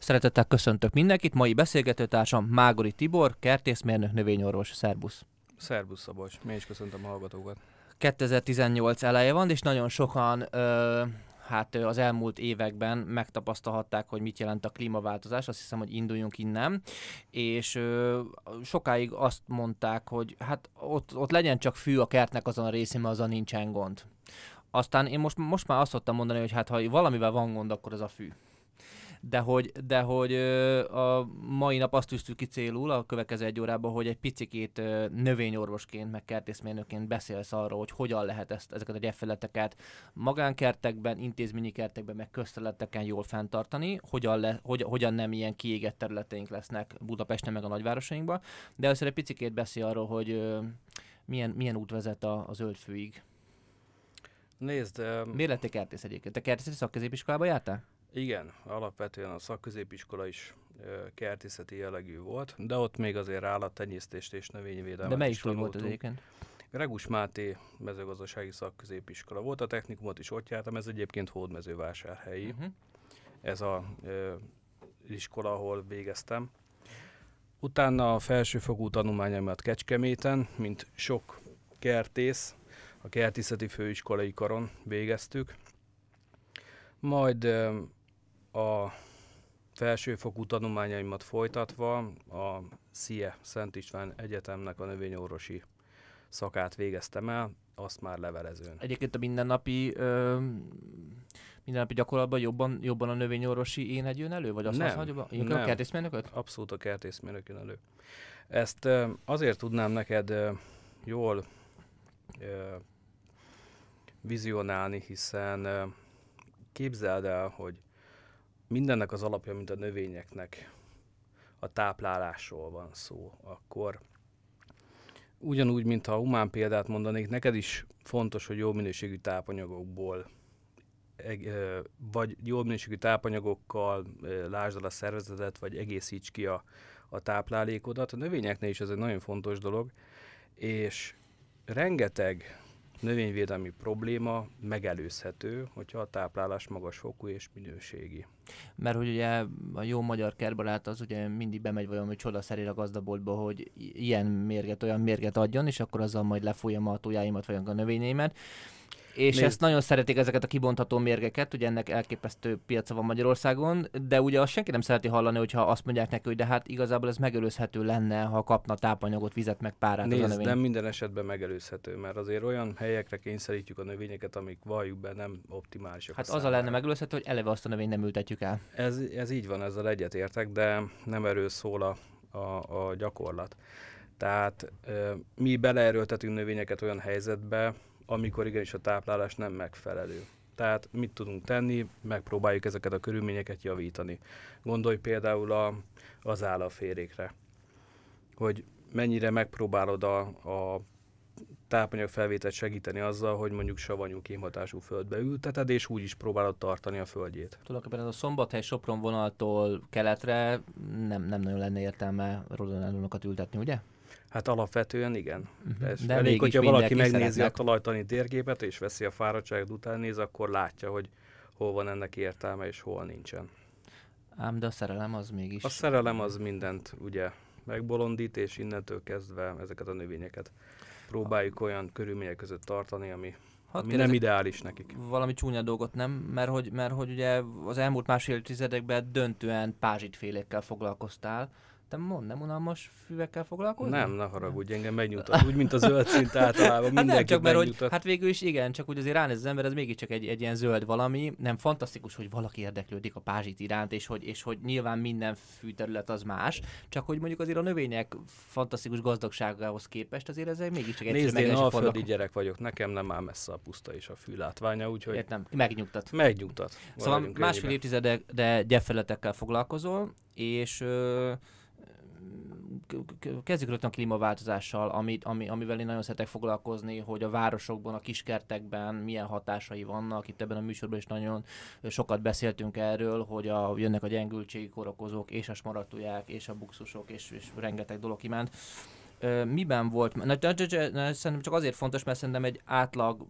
Szeretettel köszöntök mindenkit, mai beszélgetőtársam Mágori Tibor, kertészmérnök, növényorvos, szerbusz. Szerbusz Szabos, mi is köszöntöm a hallgatókat. 2018 eleje van, és nagyon sokan ö, hát az elmúlt években megtapasztalhatták, hogy mit jelent a klímaváltozás, azt hiszem, hogy induljunk innen, és ö, sokáig azt mondták, hogy hát ott, ott legyen csak fű a kertnek azon a részén, mert azon nincsen gond. Aztán én most, most már azt szoktam mondani, hogy hát ha valamivel van gond, akkor az a fű de hogy, de hogy a mai nap azt tűztük ki célul a következő egy órában, hogy egy picikét növényorvosként, meg kertészmérnőként beszélsz arról, hogy hogyan lehet ezt, ezeket a gyepfeleteket magánkertekben, intézményi kertekben, meg közterületeken jól fenntartani, hogyan, le, hogy, hogyan nem ilyen kiégett területeink lesznek Budapesten, meg a nagyvárosainkban, de először egy picikét beszél arról, hogy milyen, milyen út vezet a, a zöldfőig. Nézd... Um... Miért lettél kertész egyébként? Te kertészeti szakközépiskolába jártál? Igen, alapvetően a szakközépiskola is kertészeti jellegű volt, de ott még azért állattenyésztést és növényvédelmet De melyik volt az egyébként? Regus Máté mezőgazdasági szakközépiskola volt, a technikumot is ott jártam, ez egyébként hódmezővásárhelyi. Uh-huh. Ez a ö, iskola, ahol végeztem. Utána a felsőfokú tanulmányaimat Kecskeméten, mint sok kertész, a kertészeti főiskolai karon végeztük. Majd a felsőfokú tanulmányaimat folytatva a SZIE Szent István Egyetemnek a növényorvosi szakát végeztem el, azt már levelezőn. Egyébként a mindennapi ö, mindennapi gyakorlatban jobban, jobban a növényorvosi éned jön elő? Vagy azt nem, használja, nem. a kertészmérnököt? Abszolút a kertészmérnök jön elő. Ezt ö, azért tudnám neked ö, jól ö, vizionálni, hiszen ö, képzeld el, hogy mindennek az alapja, mint a növényeknek a táplálásról van szó, akkor ugyanúgy, mint ha humán példát mondanék, neked is fontos, hogy jó minőségű tápanyagokból vagy jó minőségű tápanyagokkal lásd el a szervezetet, vagy egészíts ki a, a táplálékodat. A növényeknél is ez egy nagyon fontos dolog, és rengeteg növényvédelmi probléma megelőzhető, hogyha a táplálás magas fokú és minőségi. Mert hogy ugye a jó magyar kerbarát az ugye mindig bemegy valami csodaszerére a gazdaboltba, hogy ilyen mérget, olyan mérget adjon, és akkor azzal majd lefújjam a tojáimat, vagy a növényeimet. És Nézd. ezt nagyon szeretik ezeket a kibontható mérgeket, ugye ennek elképesztő piaca van Magyarországon, de ugye azt senki nem szereti hallani, hogyha azt mondják neki, hogy de hát igazából ez megelőzhető lenne, ha kapna tápanyagot, vizet, meg párát Nézd, az a növény. nem minden esetben megelőzhető, mert azért olyan helyekre kényszerítjük a növényeket, amik valljuk be nem optimálisak. Hát az a lenne megelőzhető, hogy eleve azt a növényt nem ültetjük el. Ez, ez így van, ezzel egyetértek, de nem erről szól a, a, a gyakorlat. Tehát mi beleerőltetünk növényeket olyan helyzetbe, amikor igenis a táplálás nem megfelelő. Tehát mit tudunk tenni, megpróbáljuk ezeket a körülményeket javítani. Gondolj például a, az állaférékre, hogy mennyire megpróbálod a, a tápanyagfelvételt segíteni azzal, hogy mondjuk savanyú kémhatású földbe ülteted, és úgy is próbálod tartani a földjét. Tulajdonképpen ez a Szombathely Sopron vonaltól keletre nem, nem nagyon lenne értelme rodonellonokat ültetni, ugye? Hát alapvetően igen. Uh-huh. Ez De elég, hogyha valaki megnézi szeretnek. a talajtani térképet, és veszi a fáradtságot után néz, akkor látja, hogy hol van ennek értelme, és hol nincsen. Ám de a szerelem az mégis... A szerelem az mindent ugye megbolondít, és innentől kezdve ezeket a növényeket próbáljuk olyan körülmények között tartani, ami, ami nem ideális nekik. Valami csúnya dolgot nem, mert hogy, mert hogy ugye az elmúlt másfél tizedekben döntően pázsitfélékkel foglalkoztál, te mond, nem unalmas füvekkel foglalkozni? Nem, ne haragudj, engem megnyugtat. Úgy, mint a zöld szint általában, hát nem, csak mert, hogy, hát végül is igen, csak úgy azért ránéz az ember, ez mégiscsak egy, egy ilyen zöld valami. Nem fantasztikus, hogy valaki érdeklődik a pázsit iránt, és hogy, és hogy nyilván minden fűterület az más, csak hogy mondjuk azért a növények fantasztikus gazdagságához képest azért ez mégiscsak egy Nézd, én alföldi gyerek vagyok, nekem nem áll messze a puszta és a fű látványa, úgyhogy... Értem, megnyugtat. Megnyugtat. Szóval másfél évtizedek, de gyepfeletekkel foglalkozol, és ö, kezdjük rögtön a klímaváltozással, amit, ami, amivel én nagyon szeretek foglalkozni, hogy a városokban, a kiskertekben milyen hatásai vannak. Itt ebben a műsorban is nagyon sokat beszéltünk erről, hogy a, jönnek a gyengültségi korokozók, és a smaratuják, és a buxusok, és, és rengeteg dolog kiment. miben volt, na, szerintem csak azért fontos, mert szerintem egy átlag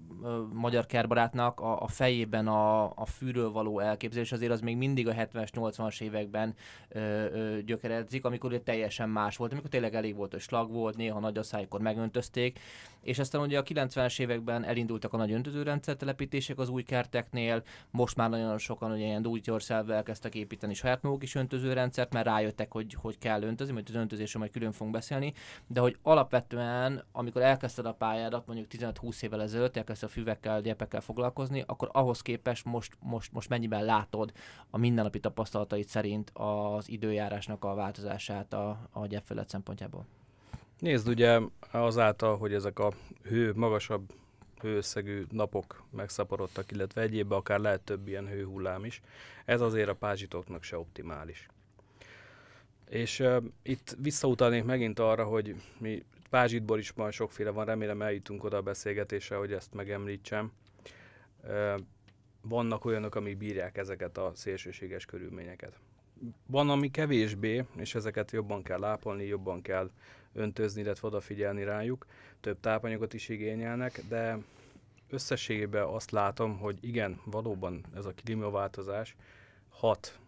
magyar kertbarátnak a, a fejében a, a fűről való elképzelés azért az még mindig a 70-es, 80-as években ö, ö, gyökeredzik, amikor teljesen más volt, amikor tényleg elég volt, hogy slag volt, néha nagy asszályokor megöntözték, és aztán ugye a 90-es években elindultak a nagy öntözőrendszer telepítések az új kerteknél, most már nagyon sokan ugye ilyen do it elkezdtek építeni saját maguk is öntözőrendszert, mert rájöttek, hogy, hogy kell öntözni, majd az öntözésről majd külön fogunk beszélni, de hogy alapvetően, amikor elkezdted a pályádat, mondjuk 15-20 évvel ezelőtt, elkezdted a füvekkel, gyepekkel foglalkozni, akkor ahhoz képest most, most, most mennyiben látod a mindennapi tapasztalataid szerint az időjárásnak a változását a, a gyepfelület szempontjából? Nézd, ugye azáltal, hogy ezek a hő, magasabb hőösszegű napok megszaporodtak, illetve egyébben akár lehet több ilyen hőhullám is, ez azért a pázsitoknak se optimális. És uh, itt visszautalnék megint arra, hogy mi pázsitból is már sokféle van, remélem eljutunk oda a beszélgetésre, hogy ezt megemlítsem. Uh, vannak olyanok, amik bírják ezeket a szélsőséges körülményeket. Van, ami kevésbé, és ezeket jobban kell lápolni, jobban kell öntözni, illetve odafigyelni rájuk, több tápanyagot is igényelnek, de összességében azt látom, hogy igen, valóban ez a klímaváltozás hat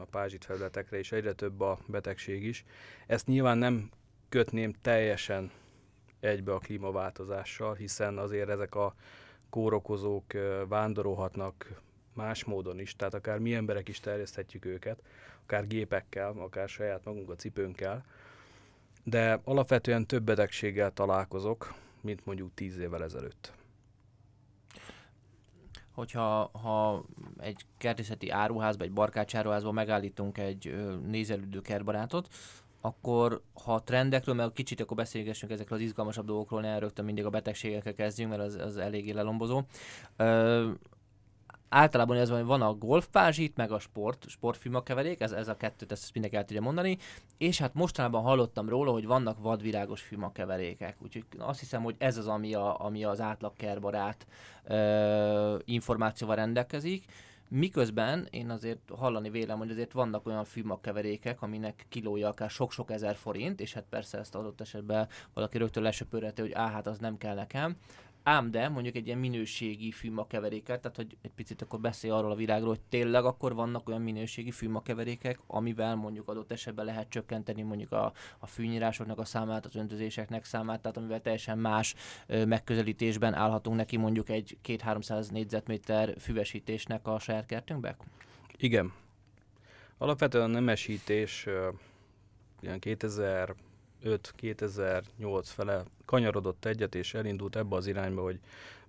a pázsit felületekre, és egyre több a betegség is. Ezt nyilván nem kötném teljesen egybe a klímaváltozással, hiszen azért ezek a kórokozók vándorolhatnak más módon is, tehát akár mi emberek is terjeszthetjük őket, akár gépekkel, akár saját magunk a cipőnkkel, de alapvetően több betegséggel találkozok, mint mondjuk tíz évvel ezelőtt. Hogyha ha egy kertészeti áruházba, egy barkácsáruházba megállítunk egy nézelődő kertbarátot, akkor ha a trendekről, mert kicsit akkor beszélgessünk ezekről az izgalmasabb dolgokról, ne rögtön mindig a betegségekkel kezdjünk, mert az, az eléggé lelombozó. Általában ez van, hogy van a golfpázsit, meg a sport, sportfilma keverék, ez, ez a kettőt, ezt mindenki el tudja mondani, és hát mostanában hallottam róla, hogy vannak vadvirágos filma keverékek, úgyhogy azt hiszem, hogy ez az, ami, a, ami az átlag kerbarát ö, információval rendelkezik, Miközben én azért hallani vélem, hogy azért vannak olyan fűmagkeverékek, aminek kilója akár sok-sok ezer forint, és hát persze ezt adott esetben valaki rögtön lesöpörheti, hogy á, hát az nem kell nekem. Ám de mondjuk egy ilyen minőségi fűmakeveréket, tehát hogy egy picit akkor beszélj arról a világról, hogy tényleg akkor vannak olyan minőségi fűmakeverékek, amivel mondjuk adott esetben lehet csökkenteni mondjuk a, a fűnyírásoknak a számát, az öntözéseknek számát, tehát amivel teljesen más ö, megközelítésben állhatunk neki mondjuk egy 2-300 négyzetméter füvesítésnek a saját kertünkbe? Igen. Alapvetően a nemesítés ilyen 2000 2005-2008 fele kanyarodott egyet, és elindult ebbe az irányba, hogy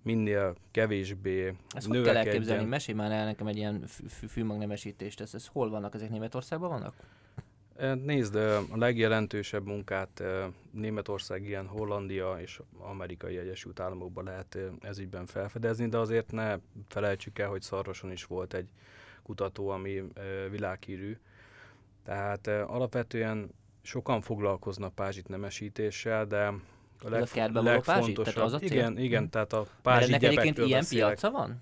minél kevésbé Ezt hogy kell elképzelni? Mesélj már el nekem egy ilyen fűmagnemesítést. Ez, ez hol vannak? Ezek Németországban vannak? Nézd, a legjelentősebb munkát Németország, ilyen Hollandia és Amerikai Egyesült Államokban lehet ezügyben felfedezni, de azért ne felejtsük el, hogy Szarvason is volt egy kutató, ami világhírű. Tehát alapvetően sokan foglalkoznak pázsit nemesítéssel, de a, leg, a legfontosabb. Az a cél? Igen, igen, hmm. tehát a pázsit Ennek egyébként ilyen beszélek. piaca van?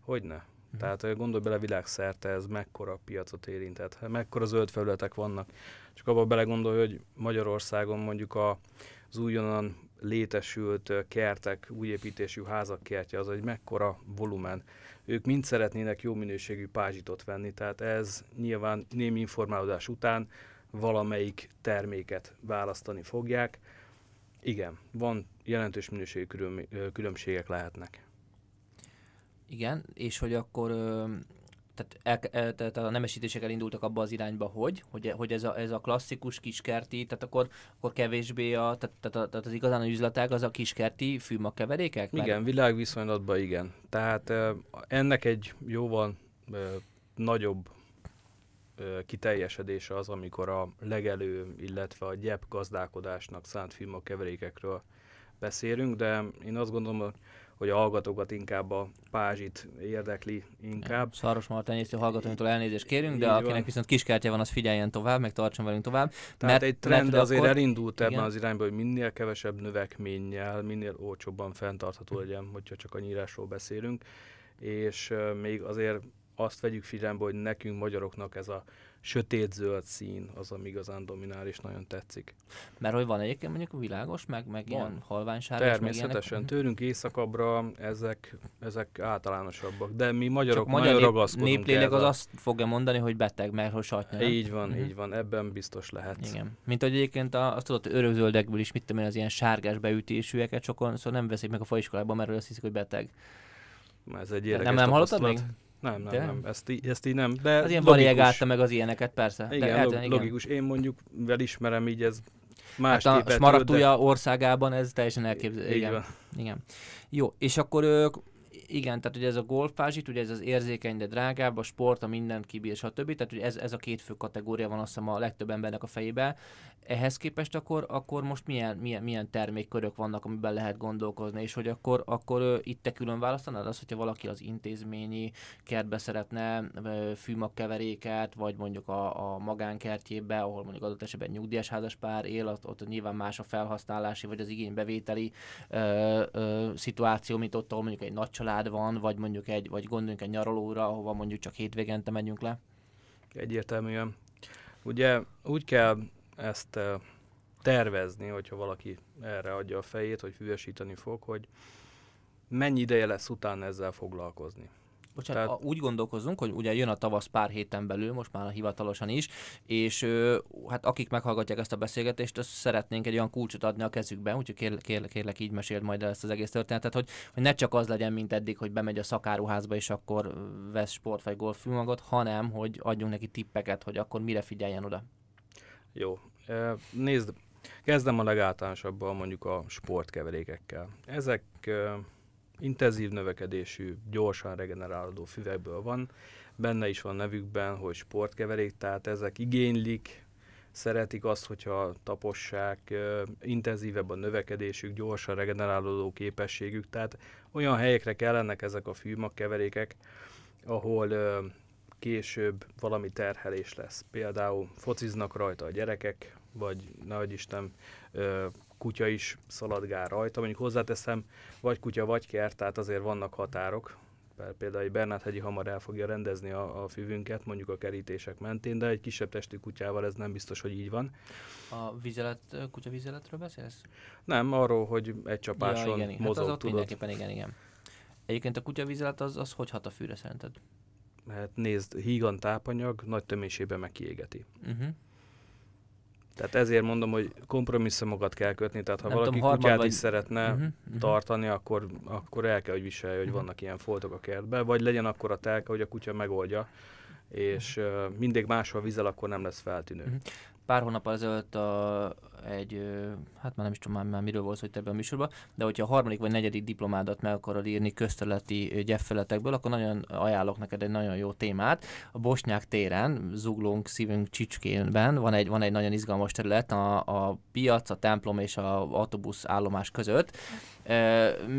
Hogyne. Hmm. Tehát gondolj bele világszerte, ez mekkora piacot érintett, mekkora zöld felületek vannak. Csak abban belegondolj, hogy Magyarországon mondjuk a, az újonnan létesült kertek, újépítésű házak kertje, az egy mekkora volumen. Ők mind szeretnének jó minőségű pázsitot venni, tehát ez nyilván némi informálódás után valamelyik terméket választani fogják. Igen, van jelentős minőségi különbségek lehetnek. Igen, és hogy akkor tehát, el, tehát a nemesítések elindultak abba az irányba, hogy, hogy, hogy ez, a, ez a klasszikus kiskerti, tehát akkor, akkor kevésbé a, tehát, tehát, tehát az igazán a üzletág az a kiskerti fűmag keverékek? Mert... Igen, világviszonylatban igen. Tehát ennek egy jóval nagyobb kiteljesedése az, amikor a legelő, illetve a gyep gazdálkodásnak szánt keverékekről beszélünk, de én azt gondolom, hogy a hallgatókat inkább a pázsit érdekli inkább. Szaros Martenyésztő hallgatóinktól elnézést kérünk, de Így akinek van. viszont kiskártya van, az figyeljen tovább, meg tartson velünk tovább. Tehát mert, egy trend mert azért akkor... elindult ebben igen. az irányba, hogy minél kevesebb növekménnyel, minél olcsóbban fenntartható legyen, hogyha csak a nyírásról beszélünk, és még azért azt vegyük figyelembe, hogy nekünk magyaroknak ez a sötét-zöld szín az, ami igazán dominál, és nagyon tetszik. Mert hogy van egyébként mondjuk világos, meg, meg van. ilyen halványsárgás, Természetesen. Meg Tőlünk északabbra ezek, ezek általánosabbak, de mi magyarok Csak nagyon ragaszkodunk néplélek az azt fogja mondani, hogy beteg, mert hogy satnya. Így van, uh-huh. így van, ebben biztos lehet. Igen. Mint hogy egyébként a, azt tudod, örökzöldekből is, mit tudom én, az ilyen sárgás beütésűeket sokan szóval nem veszik meg a faiskolában, mert azt hiszik, hogy beteg. Ez egy érdekes Nem, nem hallottad még? Nem, nem, De? nem. Ezt, í- ezt így nem. De az ilyen variegálta meg az ilyeneket, persze. Igen, De, log- logikus. Én mondjuk vel ismerem így ez más hát a Smaragdúja de... országában ez teljesen elképzelhető. Igen. Van. Igen. Jó, és akkor ők igen, tehát ugye ez a golfpázsit, ugye ez az érzékeny, de drágább, a sport, a mindent kibír, stb. Tehát ugye ez, ez a két fő kategória van azt hiszem a legtöbb embernek a fejében. Ehhez képest akkor, akkor most milyen, milyen, milyen termékkörök vannak, amiben lehet gondolkozni, és hogy akkor, akkor itt te külön választanád az, hogyha valaki az intézményi kertbe szeretne fűmagkeveréket, vagy mondjuk a, a magánkertjébe, ahol mondjuk adott esetben nyugdíjas házaspár él, ott, ott nyilván más a felhasználási, vagy az igénybevételi uh, uh, szituáció, mint ott, ahol mondjuk egy nagy család van, vagy mondjuk egy, vagy gondoljunk egy nyaralóra, ahova mondjuk csak hétvégente megyünk le? Egyértelműen. Ugye úgy kell ezt tervezni, hogyha valaki erre adja a fejét, hogy füvesíteni fog, hogy mennyi ideje lesz utána ezzel foglalkozni. Bocsánat, Tehát... úgy gondolkozunk, hogy ugye jön a tavasz pár héten belül, most már hivatalosan is, és hát akik meghallgatják ezt a beszélgetést, azt szeretnénk egy olyan kulcsot adni a kezükbe, úgyhogy kérlek, kérlek, kérlek így meséld majd ezt az egész történetet, hogy, hogy ne csak az legyen, mint eddig, hogy bemegy a szakáruházba, és akkor vesz sport vagy golfülmagot, hanem hogy adjunk neki tippeket, hogy akkor mire figyeljen oda. Jó, nézd, kezdem a legáltalánosabban mondjuk a sportkeverékekkel. Ezek intenzív növekedésű, gyorsan regenerálódó füvekből van. Benne is van nevükben, hogy sportkeverék, tehát ezek igénylik, szeretik azt, hogyha tapossák, intenzívebb a növekedésük, gyorsan regenerálódó képességük, tehát olyan helyekre kellenek ezek a fűmagkeverékek, ahol később valami terhelés lesz. Például fociznak rajta a gyerekek, vagy nagy Isten kutya is szaladgál rajta. Mondjuk hozzáteszem, vagy kutya, vagy kert, tehát azért vannak határok. Például egy Bernát hegyi hamar el fogja rendezni a, a füvünket, mondjuk a kerítések mentén, de egy kisebb testű kutyával ez nem biztos, hogy így van. A vizelet, kutya vizeletről beszélsz? Nem, arról, hogy egy csapáson ja, igen, mozog, hát az ott tudod. mindenképpen igen, igen. Egyébként a kutya vizelet az, az hogy hat a fűre szerinted? Hát nézd, hígan tápanyag, nagy tömésében meg kiégeti. Uh-huh. Tehát ezért mondom, hogy kompromisszumokat kell kötni, tehát ha nem valaki tudom, kutyát vagy... is szeretne uh-huh, uh-huh. tartani, akkor, akkor el kell, hogy viselje, hogy uh-huh. vannak ilyen foltok a kertben, vagy legyen akkor a telke, hogy a kutya megoldja, és uh, mindig máshol vizel, akkor nem lesz feltűnő. Uh-huh. Pár hónap ezelőtt a, egy, hát már nem is tudom már, már miről volt hogy ebben a műsorban, de hogyha a harmadik vagy negyedik diplomádat meg akarod írni közterületi gyeffeletekből, akkor nagyon ajánlok neked egy nagyon jó témát. A Bosnyák téren, zuglónk, szívünk Csicskénben van egy, van egy nagyon izgalmas terület, a, a piac, a templom és a autóbusz állomás között.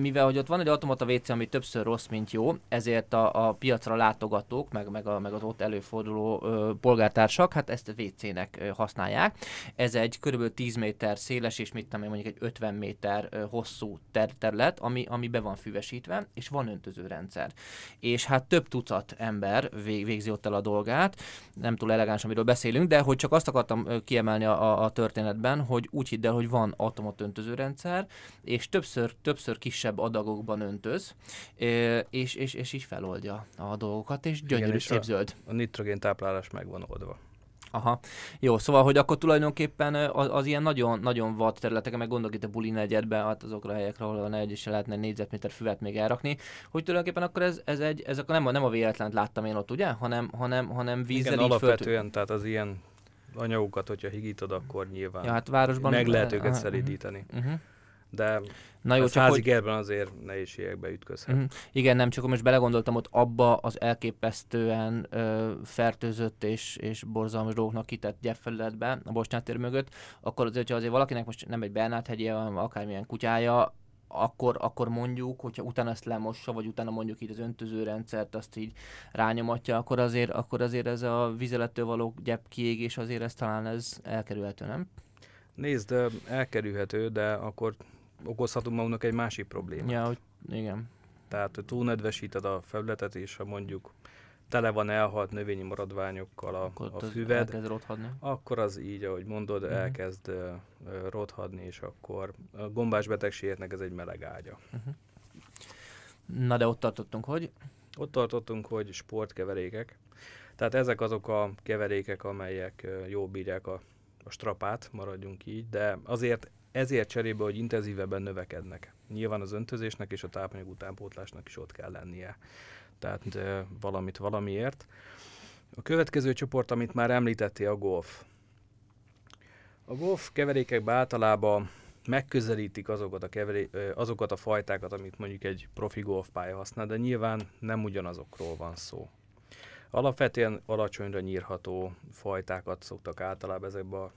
Mivel, hogy ott van egy automata WC, ami többször rossz, mint jó, ezért a, a piacra látogatók, meg, meg, a, meg az ott előforduló ö, polgártársak, hát ezt WC-nek használják. Ez egy kb. 10 10 méter széles, és mit tudom mondjuk egy 50 méter hosszú ter- terület, ami, ami be van füvesítve, és van öntözőrendszer. És hát több tucat ember vég, végzi ott el a dolgát, nem túl elegáns, amiről beszélünk, de hogy csak azt akartam kiemelni a, a, a történetben, hogy úgy hidd el, hogy van atomot öntözőrendszer, és többször, többször kisebb adagokban öntöz, és, és, és így feloldja a dolgokat, és gyönyörű Igen, és szép a, zöld. A nitrogén táplálás meg van oldva. Aha. Jó, szóval, hogy akkor tulajdonképpen az, az ilyen nagyon, nagyon vad területeken, meg gondolok itt a buli negyedbe, hát azokra a helyekre, ahol a negy is lehetne négyzetméter füvet még elrakni, hogy tulajdonképpen akkor ez, ez egy, ez akkor nem, nem a véletlent láttam én ott, ugye? Hanem, hanem, hanem vízzel Igen, alapvetően, föl... tehát az ilyen anyagokat, hogyha higítod, akkor nyilván ja, hát városban meg lehet őket uh, szelídíteni. Uh-huh. De Na jó, csak házi hogy... azért nehézségekbe ütközhet. Uh-huh. Igen, nem csak most belegondoltam ott abba az elképesztően ö, fertőzött és, és borzalmas dolgoknak kitett gyepfelületbe a Bosnyátér mögött, akkor azért, hogyha azért valakinek most nem egy Bernát hegye, hanem akármilyen kutyája, akkor, akkor mondjuk, hogyha utána ezt lemossa, vagy utána mondjuk így az öntözőrendszert azt így rányomatja, akkor azért, akkor azért ez a vizelettől való gyep kiégés azért ez talán ez elkerülhető, nem? Nézd, elkerülhető, de akkor okozhatunk magunknak egy másik problémát. Ja, hogy igen. Tehát, hogy túlnedvesíted a felületet, és ha mondjuk tele van elhalt növényi maradványokkal a, Akkor a füved, elkezd rothadni. akkor az így, ahogy mondod, Mhm. elkezd uh, rothadni, és akkor a gombás betegségeknek ez egy meleg ágya. Na de ott tartottunk, hogy Ott tartottunk, hogy sportkeverékek. Tehát ezek azok a keverékek, amelyek ö, jól bírják a, a strapát, maradjunk így, de azért ezért cserébe, hogy intenzívebben növekednek. Nyilván az öntözésnek és a tápanyag utánpótlásnak is ott kell lennie. Tehát valamit valamiért. A következő csoport, amit már említettél, a golf. A golf keverékekben általában megközelítik azokat a, keveré, azokat a fajtákat, amit mondjuk egy profi golfpálya használ, de nyilván nem ugyanazokról van szó. Alapvetően alacsonyra nyírható fajtákat szoktak általában ezekbe a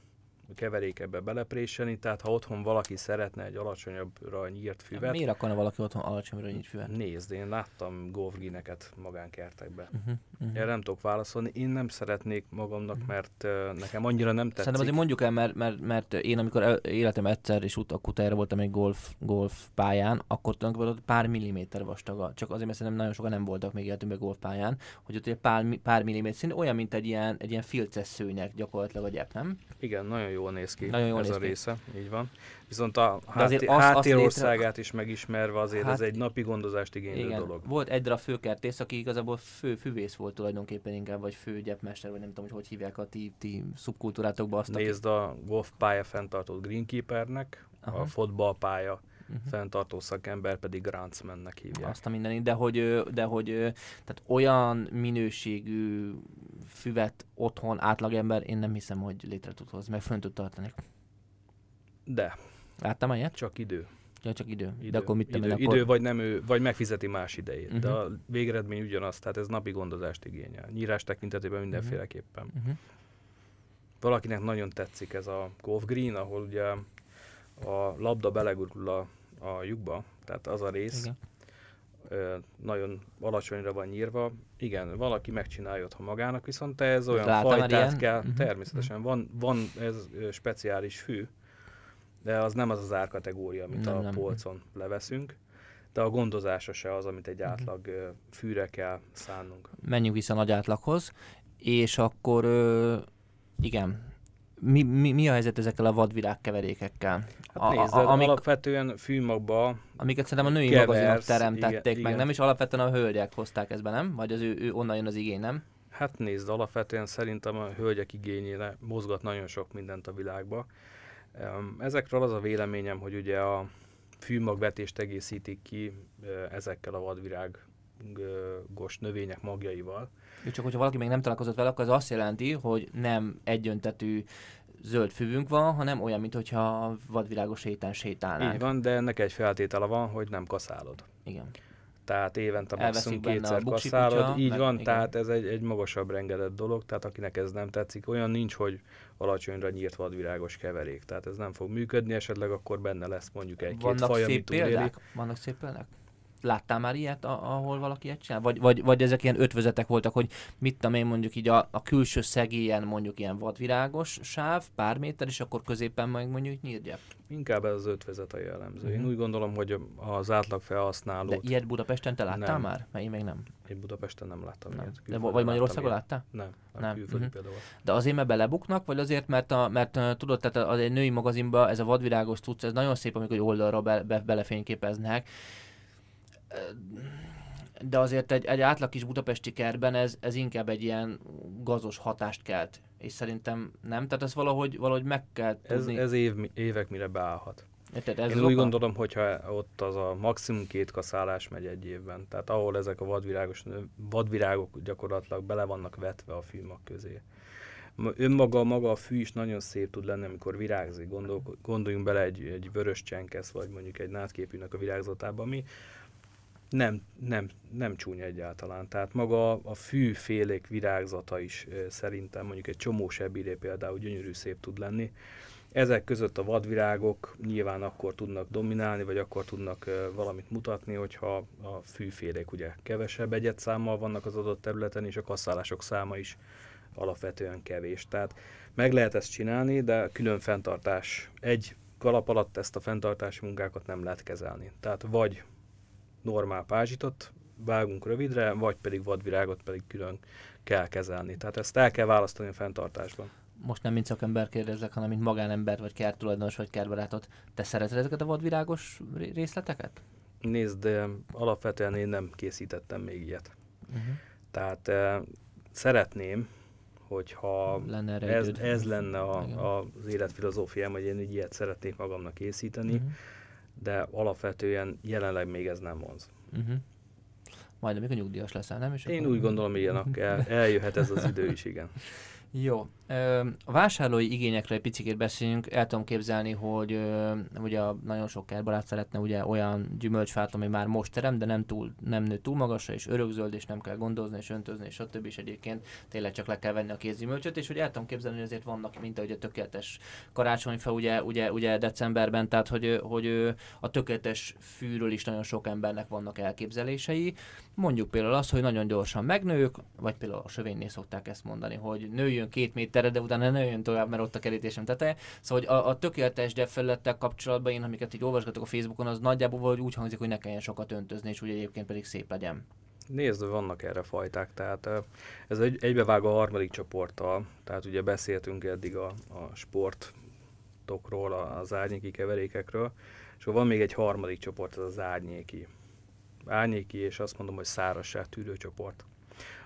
keverékekbe belepréselni, tehát ha otthon valaki szeretne egy alacsonyabbra nyírt füvet, miért akarna valaki otthon alacsonyra nyit füvet? nézd, én láttam golfgineket magánkertekbe. Uh-huh, uh-huh. Erre nem tudok válaszolni, én nem szeretnék magamnak, Mhm. mert uh, nekem annyira nem tetszik. Szerintem azért mondjuk el, mert, mert, mert én amikor életem egyszer és ut- utána voltam egy golf, golf pályán, akkor tulajdonképpen pár milliméter vastaga. Csak azért, mert szerintem nagyon sokan nem voltak még életünkben golfpályán, hogy ott egy pár, pár milliméter szín, olyan, mint egy ilyen, egy ilyen filces szőnyeg gyakorlatilag a gyep, nem? Igen, nagyon jól néz ki Nagyon jól ez néz a ki. része, így van. Viszont a azt- azt háttérországát is megismerve azért Hát- ez egy napi gondozást igénylő Igen. dolog. Volt egy darab főkertész, aki igazából fő füvész volt tulajdonképpen inkább, vagy fő gyepmester, vagy nem tudom, hogy hogy hívják a ti, ti szubkultúrátokba azt. aki- Nézd a golfpálya fenntartó greenkeepernek, Aha. a fotballpálya Mhm. fenntartó szakember pedig Grantsmannek hívják. Azt a mindenit, de hogy, de hogy tehát olyan minőségű füvet otthon átlagember, én nem hiszem, hogy létre tud hozni, meg fönn tud tartani. De Láttam ilyet? csak idő. Ja, csak idő. idő De akkor mit idő, én, idő akkor... vagy, nem ő, vagy megfizeti más idejét. Uh-huh. De a végeredmény ugyanaz, tehát ez napi gondozást igényel. Nyírás tekintetében mindenféleképpen. Uh-huh. Valakinek nagyon tetszik ez a golf green, ahol ugye a labda belegurul a, a lyukba, tehát az a rész Igen. ö, nagyon alacsonyra van nyírva. Igen, valaki megcsinálja otthon magának, viszont ez olyan már fajtát kell, Mhm. természetesen van, van ez speciális fű, de az nem az az árkategória, amit Nem, a nem. polcon leveszünk, de a gondozása se az, amit egy Mhm. átlag ö, fűre kell szánnunk. Menjünk vissza nagy átlaghoz, és akkor ö, igen, mi, mi, mi a helyzet ezekkel a vadvirág keverékekkel? Hát A- a- nézd, a- amik- alapvetően fűmagba Amiket szerintem a női Keversz, magazinok teremtették igen, meg, igen. nem? És alapvetően a hölgyek hozták ezt be, nem? Vagy az ő, ő onnan jön az igény, nem? Hát nézd, alapvetően szerintem a hölgyek igényére mozgat nagyon sok mindent a világba. Ezekről az a véleményem, hogy ugye a fűmagvetést egészítik ki ezekkel a vadvirágos növények magjaival. Csak hogyha valaki még nem találkozott vele, akkor az azt jelenti, hogy nem egyöntetű zöld füvünk van, hanem olyan, mintha vadvilágos héten sétálnánk. Így van, de ennek egy feltétele van, hogy nem kaszálod. Igen. Tehát évente maximum kétszer kaszálod. kutya, Így meg- van, igen. tehát ez egy, egy magasabb rengedett dolog, tehát akinek ez nem tetszik, olyan nincs, hogy alacsonyra nyírt vadvirágos keverék. Tehát ez nem fog működni, esetleg akkor benne lesz mondjuk egy-két Vannak faj, ami szép példák? Vannak szép példák? Láttál már ilyet, ahol valaki ilyet csinál? Vagy, vagy, vagy ezek ilyen ötvözetek voltak, hogy mit tudom én mondjuk így a, a külső szegélyen mondjuk ilyen vadvirágos sáv, pár méter, és akkor középen meg mondjuk nyírgyep. Inkább ez az ötvezet a jellemző. Én Mhm. úgy gondolom, hogy az átlag De felhasználót ilyet Budapesten te láttál Nem. már? Mert én még nem. én Budapesten nem láttam nem. ilyet. De, vagy Magyarországon láttál? Nem, a Nem. külföldi Mhm. például. De azért, mert belebuknak, vagy azért, mert, a, mert tudod, tehát az egy női magazinban ez a vadvirágos cucc, ez nagyon szép, amikor oldalra be, be, belefényképeznek. De azért egy, egy átlag kis budapesti kertben ez, ez inkább egy ilyen gazos hatást kelt. És szerintem nem, tehát ez valahogy, valahogy meg kell Ez, tudni. ez év, évek mire beállhat. Érted? Ez Én úgy gondolom, hogyha ott az a maximum két kaszálás megy egy évben, tehát ahol ezek a vadvirágos, vadvirágok gyakorlatilag bele vannak vetve a fűmag közé. Ma- Önmaga maga a fű is nagyon szép tud lenni, amikor virágzik. Gondol, gondoljunk bele egy, egy vörös csenkesz, vagy mondjuk egy nátképűnek a virágzatába, ami nem, nem, nem csúnya egyáltalán. Tehát maga a fűfélék virágzata is szerintem mondjuk egy csomó sebíré például gyönyörű szép tud lenni. Ezek között a vadvirágok nyilván akkor tudnak dominálni, vagy akkor tudnak valamit mutatni, hogyha a fűfélék ugye kevesebb egyetszámmal vannak az adott területen, és a kasszálások száma is alapvetően kevés. Tehát meg lehet ezt csinálni, de külön fenntartás. Egy kalap alatt ezt a fenntartási munkákat nem lehet kezelni. Tehát vagy normál pázsitot vágunk rövidre, vagy pedig vadvirágot pedig külön kell kezelni. Tehát ezt el kell választani a fenntartásban. Most nem mint szakember kérdezlek, hanem mint magánember, vagy kerttulajdonos, vagy kertbarátot. Te szereted ezeket a vadvirágos részleteket? Nézd, de alapvetően én nem készítettem még ilyet. Uh-huh. Tehát eh, szeretném, hogyha lenne erre ez, ez lenne a, a, az életfilozófiám, hogy én ilyet szeretnék magamnak készíteni, uh-huh. De alapvetően jelenleg még ez nem vonz. Uh-huh. Majd amikor nyugdíjas leszel, nem? És Én akkor... úgy gondolom, ilyen el, eljöhet ez az idő is, igen. Jó. A vásárlói igényekről egy picit beszéljünk. El tudom képzelni, hogy ugye nagyon sok kertbarát szeretne ugye olyan gyümölcsfát, ami már most terem, de nem, túl, nem nő túl magasra, és örökzöld, és nem kell gondozni, és öntözni, és stb. És egyébként tényleg csak le kell venni a kézgyümölcsöt, és hogy el tudom képzelni, hogy azért vannak, mint ahogy a tökéletes karácsonyfa ugye, ugye, ugye decemberben, tehát hogy, hogy a tökéletes fűről is nagyon sok embernek vannak elképzelései. Mondjuk például az, hogy nagyon gyorsan megnőjük, vagy például a sövénynél szokták ezt mondani, hogy nőjön két méterre, de utána ne jön tovább, mert ott a kerítésem teteje. Szóval hogy a, a tökéletes felülettel kapcsolatban én, amiket így olvasgatok a Facebookon, az nagyjából vagy úgy hangzik, hogy ne kelljen sokat öntözni, és úgy egyébként pedig szép legyen. Nézd, vannak erre fajták, tehát ez egy, egybevág a harmadik csoporttal, tehát ugye beszéltünk eddig a, a sportokról, az árnyéki keverékekről, és van még egy harmadik csoport, ez az árnyéki árnyéki, és azt mondom, hogy szárazság tűrő csoport.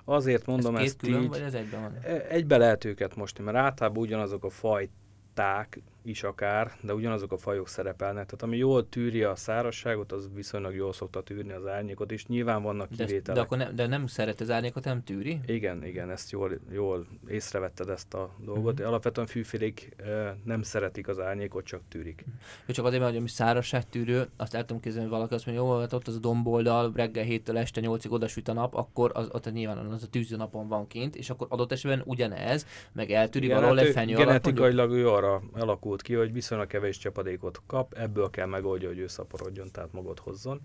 Azért mondom ez ezt külön, így. Vagy ez egyben van? E, egybe lehet őket most, mert általában ugyanazok a fajták is akár, de ugyanazok a fajok szerepelnek. Tehát ami jól tűri a szárazságot, az viszonylag jól szokta tűrni az árnyékot, és nyilván vannak kivételek. De, de akkor ne, de nem szeret az árnyékot, nem tűri? Igen, igen, ezt jól, jól észrevetted ezt a dolgot. Uh-huh. Alapvetően fűfélék e, nem szeretik az árnyékot, csak tűrik. Jó, csak azért, mert hogy szárazság tűrő, azt el tudom képzelni, hogy valaki azt mondja, jó, hát ott az a domboldal, reggel 7-től este 8-ig odasüt a nap, akkor az, ott nyilván az a tűző napon van kint, és akkor adott esetben ugyanez, meg eltűri Igen, valahol hát egy fenyő Genetikailag ő arra alakult ki, hogy viszonylag kevés csapadékot kap, ebből kell megoldja, hogy ő szaporodjon, tehát magot hozzon.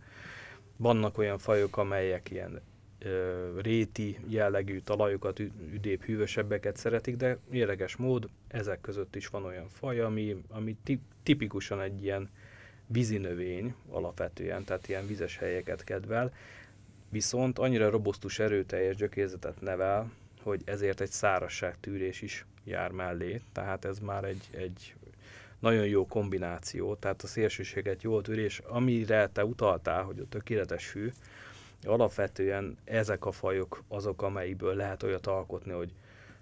Vannak olyan fajok, amelyek ilyen ö, réti jellegű talajokat, üdébb, hűvösebbeket szeretik, de érdekes mód ezek között is van olyan faj, ami, ami tipikusan egy ilyen vízinövény alapvetően, tehát ilyen vizes helyeket kedvel, viszont annyira robosztus, erőteljes gyökérzetet nevel, hogy ezért egy szárazságtűrés is jár mellé, tehát ez már egy, egy nagyon jó kombináció, tehát a szélsőséget jól tűr, és amire te utaltál, hogy a tökéletes fű, alapvetően ezek a fajok azok, amelyikből lehet olyat alkotni, hogy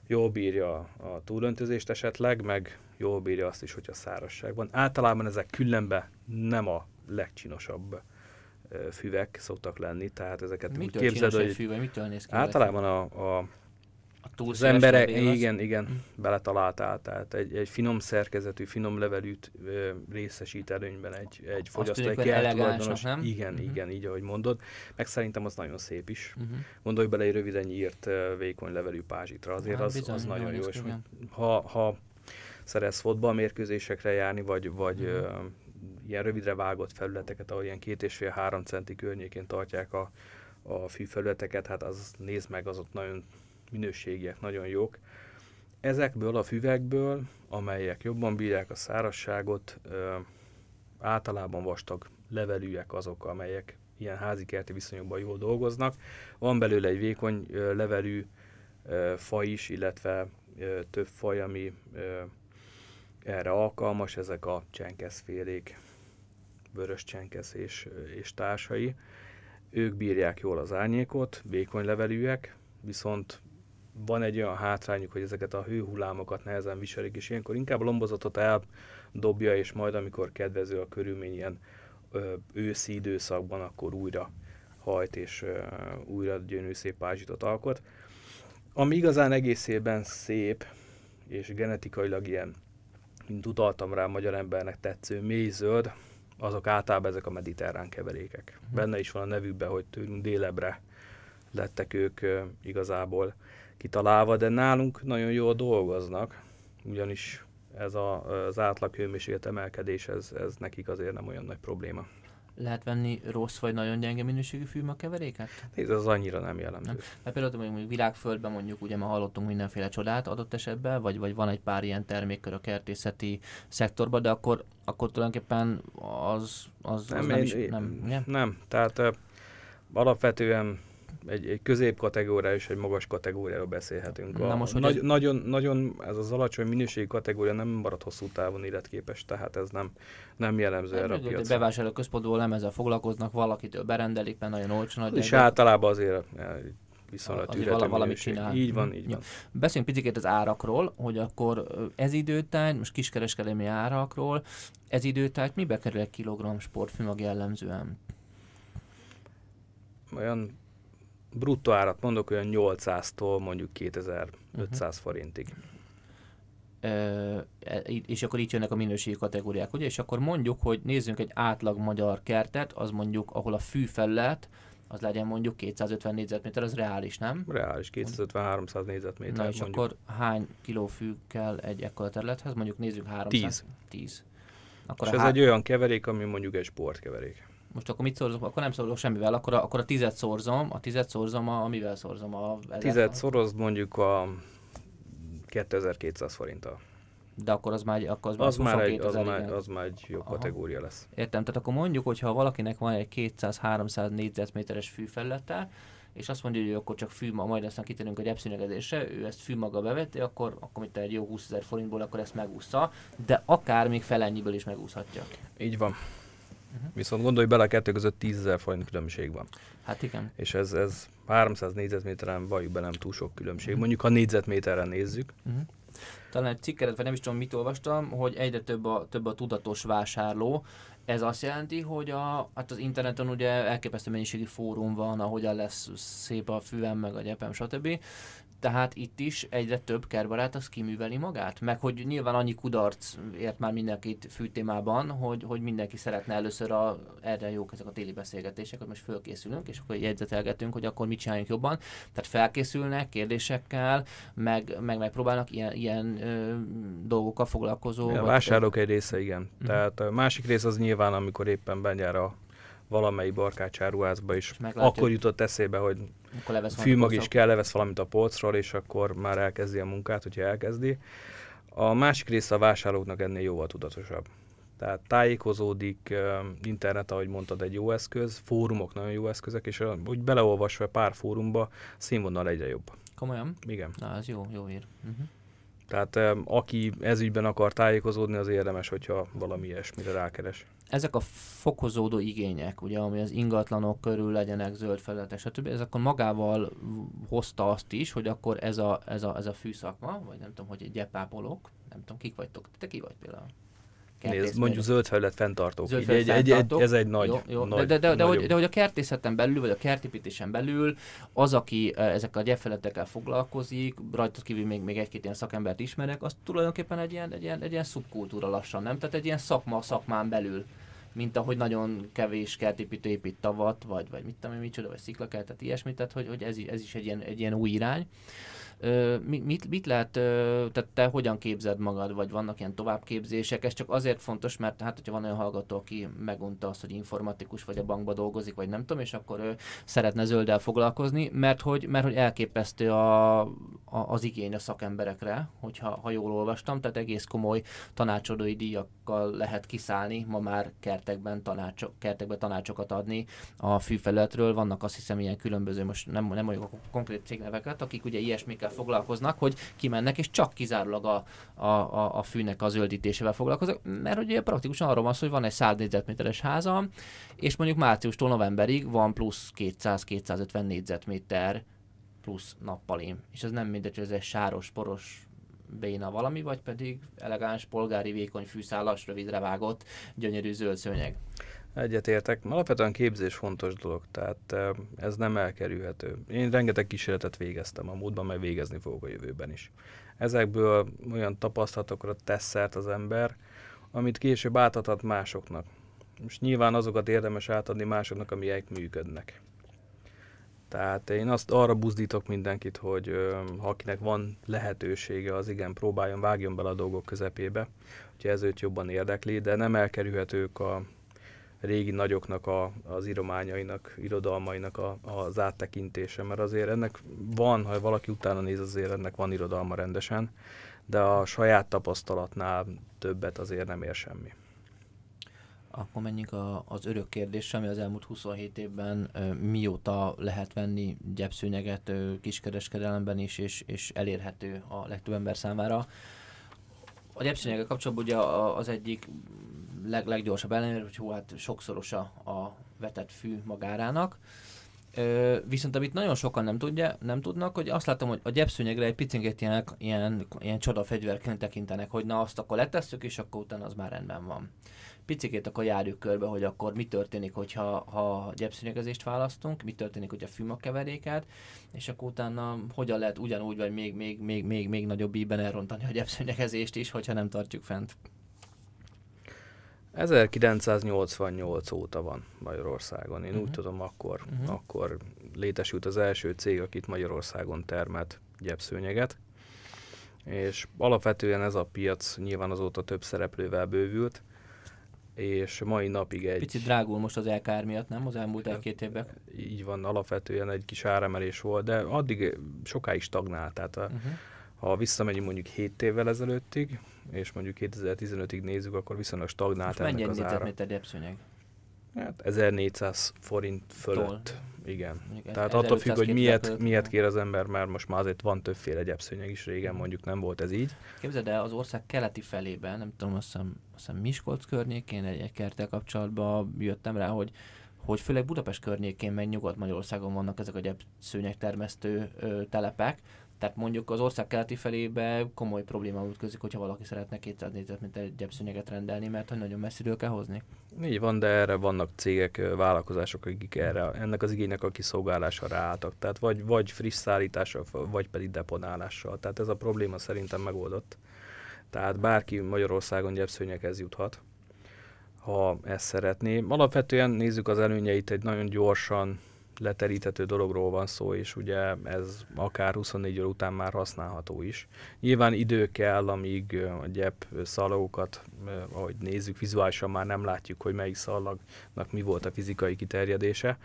jól bírja a túlöntözést esetleg, meg jól bírja azt is, hogyha szárazság van. Általában ezek különben nem a legcsinosabb füvek szoktak lenni, tehát ezeket mitől úgy képzeld, hogy fű, mitől néz ki általában a, a az emberek, igen, igen, beletaláltál, tehát egy, egy finom szerkezetű, finom levelűt ö, részesít előnyben egy, egy fogyasztó, egy elegáns, nem? Igen, mm-hmm. igen, így ahogy mondod. Meg szerintem az nagyon szép is. Mm-hmm. Gondolj bele egy röviden nyírt, vékony levelű pázsitra, azért hát, az, bizony, az nagyon jó. És ha, ha szeretsz fotballmérkőzésekre járni, vagy, vagy ö, ilyen rövidre vágott felületeket, ahol ilyen két és fél három centi környékén tartják a, a fűfelületeket, hát az nézd meg, az ott nagyon minőségiek nagyon jók. Ezekből a füvekből, amelyek jobban bírják a szárazságot, általában vastag levelűek azok, amelyek ilyen házi kerti viszonyokban jól dolgoznak. Van belőle egy vékony levelű ö, faj is, illetve több faj, ami erre alkalmas, ezek a csenkeszfélék, vörös csenkesz és, és társai. Ők bírják jól az árnyékot, vékony levelűek, viszont van egy olyan hátrányuk, hogy ezeket a hőhullámokat nehezen viselik, és ilyenkor inkább a lombozatot eldobja, és majd amikor kedvező a körülmény ilyen ö, őszi időszakban, akkor újra hajt, és ö, újra gyönyörű szép pázsitot alkot. Ami igazán egészében szép, és genetikailag ilyen, mint utaltam rá, magyar embernek tetsző mély zöld, azok általában ezek a mediterrán keverékek. Mhm. Benne is van a nevükben, hogy tőlünk délebre lettek ők igazából kitalálva, de nálunk nagyon jól dolgoznak, ugyanis ez a, az átlag hőmérséklet emelkedés, ez, ez nekik azért nem olyan nagy probléma. Lehet venni rossz vagy nagyon gyenge minőségű fűmakeveréket? Nézd, az annyira nem jellemző. Nem. Mert például mondjuk világföldben mondjuk ugye ma hallottunk mindenféle csodát adott esetben, vagy, vagy van egy pár ilyen termékkör a kertészeti szektorban, de akkor, akkor tulajdonképpen az, az, nem, az nem, én, is, nem, nem, nem, tehát alapvetően egy, egy középkategória és egy magas kategóriáról beszélhetünk. Na A, most, hogy nagy, ez- nagyon, nagyon ez az alacsony minőségi kategória nem marad hosszú távon életképes, tehát ez nem, nem jellemző erre a piacra. bevásárló központból nem ezzel foglalkoznak, valakitől berendelik, mert nagyon olcsó nagy. És általában azért eh, viszonylag vala- valamit csinál. Így van, így Jó. van. Beszéljünk picit az árakról, hogy akkor ö, ez időtájt, most kiskereskedelmi árakról, ez időtájt mibe kerül egy kilogramm sportfűmag jellemzően? Olyan bruttó árat mondok, olyan 800-tól mondjuk 2500 Mhm. forintig. E- és akkor itt jönnek a minőségi kategóriák, ugye? És akkor mondjuk, hogy nézzünk egy átlag magyar kertet, az mondjuk, ahol a fűfelület, az legyen mondjuk 250 négyzetméter, az reális, nem? Reális 250-300 négyzetméter Na és mondjuk. akkor hány kiló fű kell egy ekkora területhez? Mondjuk nézzük 300. 10. 10. Akkor és ez há- egy olyan keverék, ami mondjuk egy sportkeverék. Most akkor mit szorzom? Akkor nem szorzom semmivel, akkor a, akkor a tizet szorzom, a tizet szorzom, a, amivel szorzom a... ezer- Tized szorozd mondjuk a 2200 forinttal. De akkor az már, akkor az, Az már, egy, 22 az, már, az már egy jobb Aha. kategória lesz. Értem, tehát akkor mondjuk, hogyha valakinek van egy 200-300 négyzetméteres fűfelülete, és azt mondja, hogy akkor csak fű, ma- majd aztán kitérünk egy epszínegedésre, ő ezt fű maga beveti, akkor, akkor mit egy jó 20 ezer forintból, akkor ezt megúszza, de akár még felennyiből is megúszhatja. Így van. Mhm. Viszont gondolj bele, a kettő között 10 000 forint különbség van. Hát igen. És ez, ez 300 négyzetméteren valljuk be nem túl sok különbség. Mhm. Mondjuk ha négyzetméterre nézzük, Uh-huh. Talán egy cikket, vagy nem is tudom, mit olvastam, hogy egyre több a, több a tudatos vásárló. Ez azt jelenti, hogy a, hát az interneten ugye elképesztő mennyiségű fórum van, ahogyan lesz szép a fűem, meg a gyepem, stb. Tehát itt is egyre több kerbarát az kiműveli magát? Meg hogy nyilván annyi kudarc ért már mindenkit fűtémában, hogy, hogy mindenki szeretne először a, erre jók ezek a téli beszélgetések, hogy most fölkészülünk, és akkor jegyzetelgetünk, hogy akkor mit csináljunk jobban. Tehát felkészülnek kérdésekkel, meg, meg megpróbálnak ilyen, ilyen ö, dolgokkal foglalkozó. a vásárlók egy része igen. Mhm. Tehát a másik rész az nyilván, amikor éppen benyár a valamelyik barkácsáruházba is, akkor jutott eszébe, hogy akkor fűmag is kell, levesz valamit a polcról, és akkor már elkezdi a munkát, hogyha elkezdi. A másik része a vásárlóknak ennél jóval tudatosabb. Tehát tájékozódik, internet, ahogy mondtad, egy jó eszköz, fórumok nagyon jó eszközök, és úgy beleolvasva pár fórumba, színvonal egyre jobb. Komolyan? Igen. Na, ez jó, jó hír. Uh-huh. Tehát aki ezügyben akar tájékozódni, az érdemes, hogyha valami ilyesmire rákeres. ezek a fokozódó igények, ugye, ami az ingatlanok körül legyenek zöld felületek, stb. Ez akkor magával hozta azt is, hogy akkor ez a, ez a, ez a fűszakma, vagy nem tudom, hogy egy gyepápolók, nem tudom, kik vagytok, te ki vagy például? Nézd, mondjuk vagy. zöld felület fenntartók. Zöld Így egy, egy, egy, fenntartók. ez egy nagy, jó, jó. nagy de, de, de, de, hogy, de hogy a kertészeten belül, vagy a kertépítésen belül az, aki ezekkel a gyepfeletekkel foglalkozik, rajta kívül még, még egy-két ilyen szakembert ismerek, az tulajdonképpen egy ilyen, egy, ilyen, egy ilyen szubkultúra lassan, nem? Tehát egy ilyen szakma a szakmán belül mint ahogy nagyon kevés kertépítő épít tavat, vagy, vagy mit tudom én, micsoda, vagy sziklakertet, ilyesmit, tehát hogy, hogy ez, is, ez is egy ilyen, egy ilyen új irány. Mit, mit lehet, tehát te hogyan képzed magad, vagy vannak ilyen továbbképzések? Ez csak azért fontos, mert hát, hogyha van olyan hallgató, aki megunta azt, hogy informatikus, vagy a bankba dolgozik, vagy nem tudom, és akkor ő szeretne zölddel foglalkozni, mert hogy, mert hogy elképesztő a, a, az igény a szakemberekre, hogyha ha jól olvastam, tehát egész komoly tanácsadói díjakkal lehet kiszállni, ma már kertekben, tanácsok, kertekben tanácsokat adni a fűfelületről. Vannak azt hiszem ilyen különböző, most nem, nem mondjuk a konkrét cégneveket, akik ugye ilyesmikkel foglalkoznak, hogy kimennek és csak kizárólag a, a, a, a fűnek a zöldítésével foglalkoznak, mert ugye praktikusan arról van szó, hogy van egy 100 négyzetméteres házam, és mondjuk márciustól novemberig van plusz 200-250 négyzetméter plusz nappalém. És ez nem mindegy, hogy ez egy sáros, poros béna valami, vagy pedig elegáns, polgári, vékony fűszálas, rövidre vágott, gyönyörű zöld szőnyeg. Egyetértek. Alapvetően képzés fontos dolog, tehát eh, ez nem elkerülhető. Én rengeteg kísérletet végeztem a múltban, meg végezni fogok a jövőben is. Ezekből olyan tapasztalatokra tesz szert az ember, amit később átadhat másoknak. Most nyilván azokat érdemes átadni másoknak, amelyek működnek. Tehát én azt arra buzdítok mindenkit, hogy ö, ha akinek van lehetősége, az igen, próbáljon, vágjon bele a dolgok közepébe, hogyha ez őt jobban érdekli, de nem elkerülhetők a régi nagyoknak a, az írományainak, irodalmainak a, az áttekintése, mert azért ennek van, ha valaki utána néz, azért ennek van irodalma rendesen, de a saját tapasztalatnál többet azért nem ér semmi. Akkor menjünk a, az örök kérdésre, ami az elmúlt 27 évben ö, mióta lehet venni gyepszőnyeget ö, kiskereskedelemben is, és, és elérhető a legtöbb ember számára. A gyepszőnyeggel kapcsolatban ugye az egyik leg, leggyorsabb ellenőr, hogy hú, hát sokszorosa a vetett fű magárának. Ö, viszont amit nagyon sokan nem, tudja, nem tudnak, hogy azt látom, hogy a gyepszőnyegre egy picit ilyen, ilyen, ilyen csodafegyverként tekintenek, hogy na azt akkor letesszük, és akkor utána az már rendben van. Picikét akkor járjuk körbe, hogy akkor mi történik, hogyha ha gyepszőnyegezést választunk, mi történik, hogyha fűmak keveréket, és akkor utána hogyan lehet ugyanúgy, vagy még, még, még, még, még nagyobb íben elrontani a gyepszőnyegezést is, hogyha nem tartjuk fent. 1988 óta van Magyarországon. Én uh-huh. úgy tudom, akkor, uh-huh. akkor létesült az első cég, akit Magyarországon termelt gyepszőnyeget. És alapvetően ez a piac nyilván azóta több szereplővel bővült, és mai napig egy... Picit drágul most az LKR miatt, nem? Az elmúlt egy-két évben? Így van, alapvetően egy kis áremelés volt, de addig sokáig stagnált. Tehát a, uh-huh. ha visszamegyünk mondjuk 7 évvel ezelőttig, és mondjuk 2015-ig nézzük, akkor viszonylag stagnált Most ennek az ára. Mennyi gyepszőnyeg? Hát 1400 forint fölött. Tol. Igen. Mondjuk Tehát attól függ, hogy miért, miért kér az ember, mert most már azért van többféle gyepszőnyeg is, régen mhm. mondjuk nem volt ez így. Képzeld el, az ország keleti felében, nem tudom, azt hiszem, azt hiszem Miskolc környékén egy, egy kertel kapcsolatban jöttem rá, hogy hogy főleg Budapest környékén, meg Nyugat-Magyarországon vannak ezek a gyepszőnyeg termesztő ö, telepek, tehát mondjuk az ország keleti felébe komoly probléma ütközik, hogyha valaki szeretne 200 négyzetméter gyepszőnyeget rendelni, mert hogy nagyon messziről kell hozni. Így van, de erre vannak cégek, vállalkozások, akik erre, ennek az igénynek a kiszolgálására álltak. Tehát vagy, vagy friss szállítással, vagy pedig deponálással. Tehát ez a probléma szerintem megoldott. Tehát bárki Magyarországon gyepszőnyeghez juthat, ha ezt szeretné. Alapvetően nézzük az előnyeit, egy nagyon gyorsan leteríthető dologról van szó, és ugye ez akár 24 óra után már használható is. Nyilván idő kell, amíg a gyep szalagokat, ahogy nézzük, vizuálisan már nem látjuk, hogy melyik szalagnak mi volt a fizikai kiterjedése.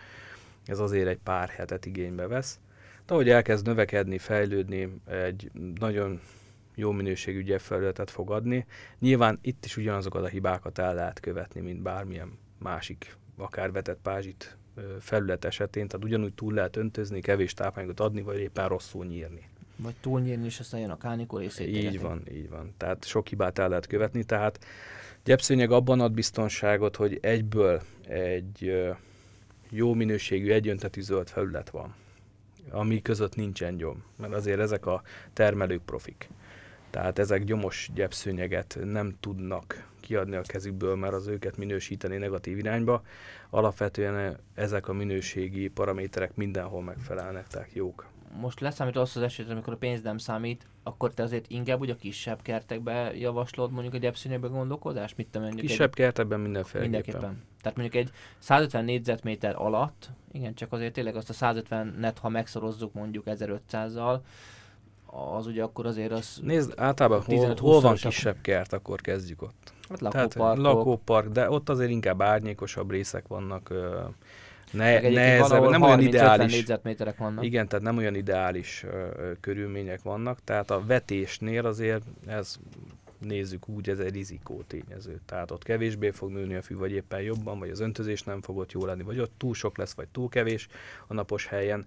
Ez azért egy pár hetet igénybe vesz. De ahogy elkezd növekedni, fejlődni, egy nagyon jó minőségű gyepfelületet fog adni. Nyilván itt is ugyanazokat a hibákat el lehet követni, mint bármilyen másik, akár vetett pázsit felület esetén, tehát ugyanúgy túl lehet öntözni, kevés tápanyagot adni, vagy éppen rosszul nyírni. Vagy túlnyírni, és aztán jön a kánikor és Így van, így van. Tehát sok hibát el lehet követni, tehát gyepszőnyeg abban ad biztonságot, hogy egyből egy jó minőségű egyöntetű zöld felület van, ami között nincsen gyom, mert azért ezek a termelők profik. Tehát ezek gyomos gyepszőnyeget nem tudnak kiadni a kezükből, mert az őket minősíteni negatív irányba. Alapvetően ezek a minőségi paraméterek mindenhol megfelelnek, tehát jók. Most leszámít azt az eset, amikor a pénz nem számít, akkor te azért inkább úgy a kisebb kertekbe javaslod mondjuk a gyepszűnyegbe gondolkodás? Mit te mondjuk kisebb egy... kertekben mindenféleképpen. Mindenképpen. Tehát mondjuk egy 150 négyzetméter alatt, igen, csak azért tényleg azt a 150 net, ha megszorozzuk mondjuk 1500-zal, az ugye akkor azért az... Nézd, általában hol, hol van kisebb kert, akkor kezdjük ott. Hát lakópark. lakópark, de ott azért inkább árnyékosabb részek vannak, ne, nehezebb, nem olyan ideális. négyzetméterek vannak. Igen, tehát nem olyan ideális uh, körülmények vannak, tehát a vetésnél azért ez nézzük úgy, ez egy rizikó tényező. Tehát ott kevésbé fog nőni a fű, vagy éppen jobban, vagy az öntözés nem fog ott jó lenni, vagy ott túl sok lesz, vagy túl kevés a napos helyen.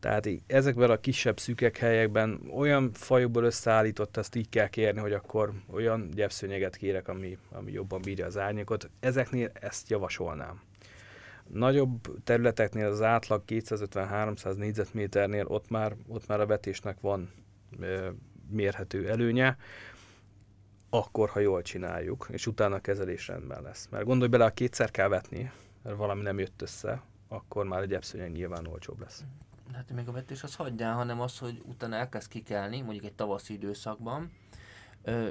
Tehát ezekben a kisebb szűkek helyekben olyan fajokból összeállított, ezt így kell kérni, hogy akkor olyan gyepszőnyeget kérek, ami, ami jobban bírja az árnyékot. Ezeknél ezt javasolnám. Nagyobb területeknél az átlag 250-300 négyzetméternél ott már, ott már a vetésnek van mérhető előnye, akkor, ha jól csináljuk, és utána a kezelés rendben lesz. Mert gondolj bele, ha kétszer kell vetni, mert valami nem jött össze, akkor már egy gyepszőnyeg nyilván olcsóbb lesz hát még a vetés az hagyjál, hanem az, hogy utána elkezd kikelni, mondjuk egy tavaszi időszakban,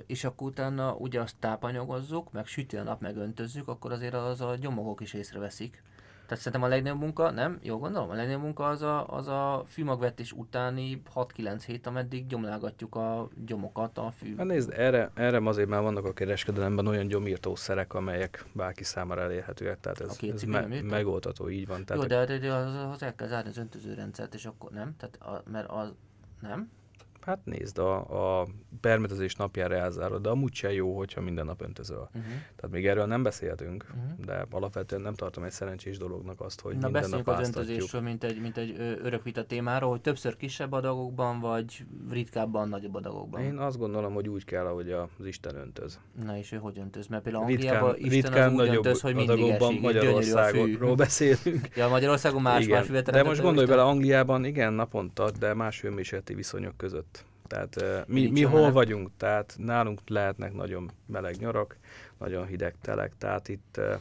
és akkor utána ugye azt tápanyagozzuk, meg süti a nap, meg öntözzük, akkor azért az a gyomogok is észreveszik. Tehát szerintem a legnagyobb munka, nem? Jó gondolom, a legnagyobb munka az a, az a fűmagvetés utáni 6-9 hét, ameddig gyomlálgatjuk a gyomokat a fű. Hát nézd, erre, erre azért már vannak a kereskedelemben olyan gyomírtószerek, amelyek bárki számára elérhetőek, tehát ez, ez me- megoldható, így van. Tehát Jó, de, de, de az, az el kell zárni az öntözőrendszert, és akkor nem? Tehát a, mert az, nem? Hát nézd, a, a permetezés napjára elzárod, de amúgy se jó, hogyha minden nap öntözöl. Uh-huh. Tehát még erről nem beszéltünk, uh-huh. de alapvetően nem tartom egy szerencsés dolognak azt, hogy Na minden nap az öntözésről, mint egy, mint egy örök vita témáról, hogy többször kisebb adagokban, vagy ritkábban nagyobb adagokban? Én azt gondolom, hogy úgy kell, ahogy az Isten öntöz. Na és ő hogy öntöz? Mert például Angliában Isten ritkán az úgy öntöz, hogy mindig esik, Magyarországról beszélünk. Ja, Magyarországon más, igen. más De most gondolj bele, Angliában igen, naponta, de más hőmérsékleti viszonyok között. Tehát uh, mi, mi hol meleg. vagyunk, tehát nálunk lehetnek nagyon meleg nyarak, nagyon hideg telek, tehát itt uh,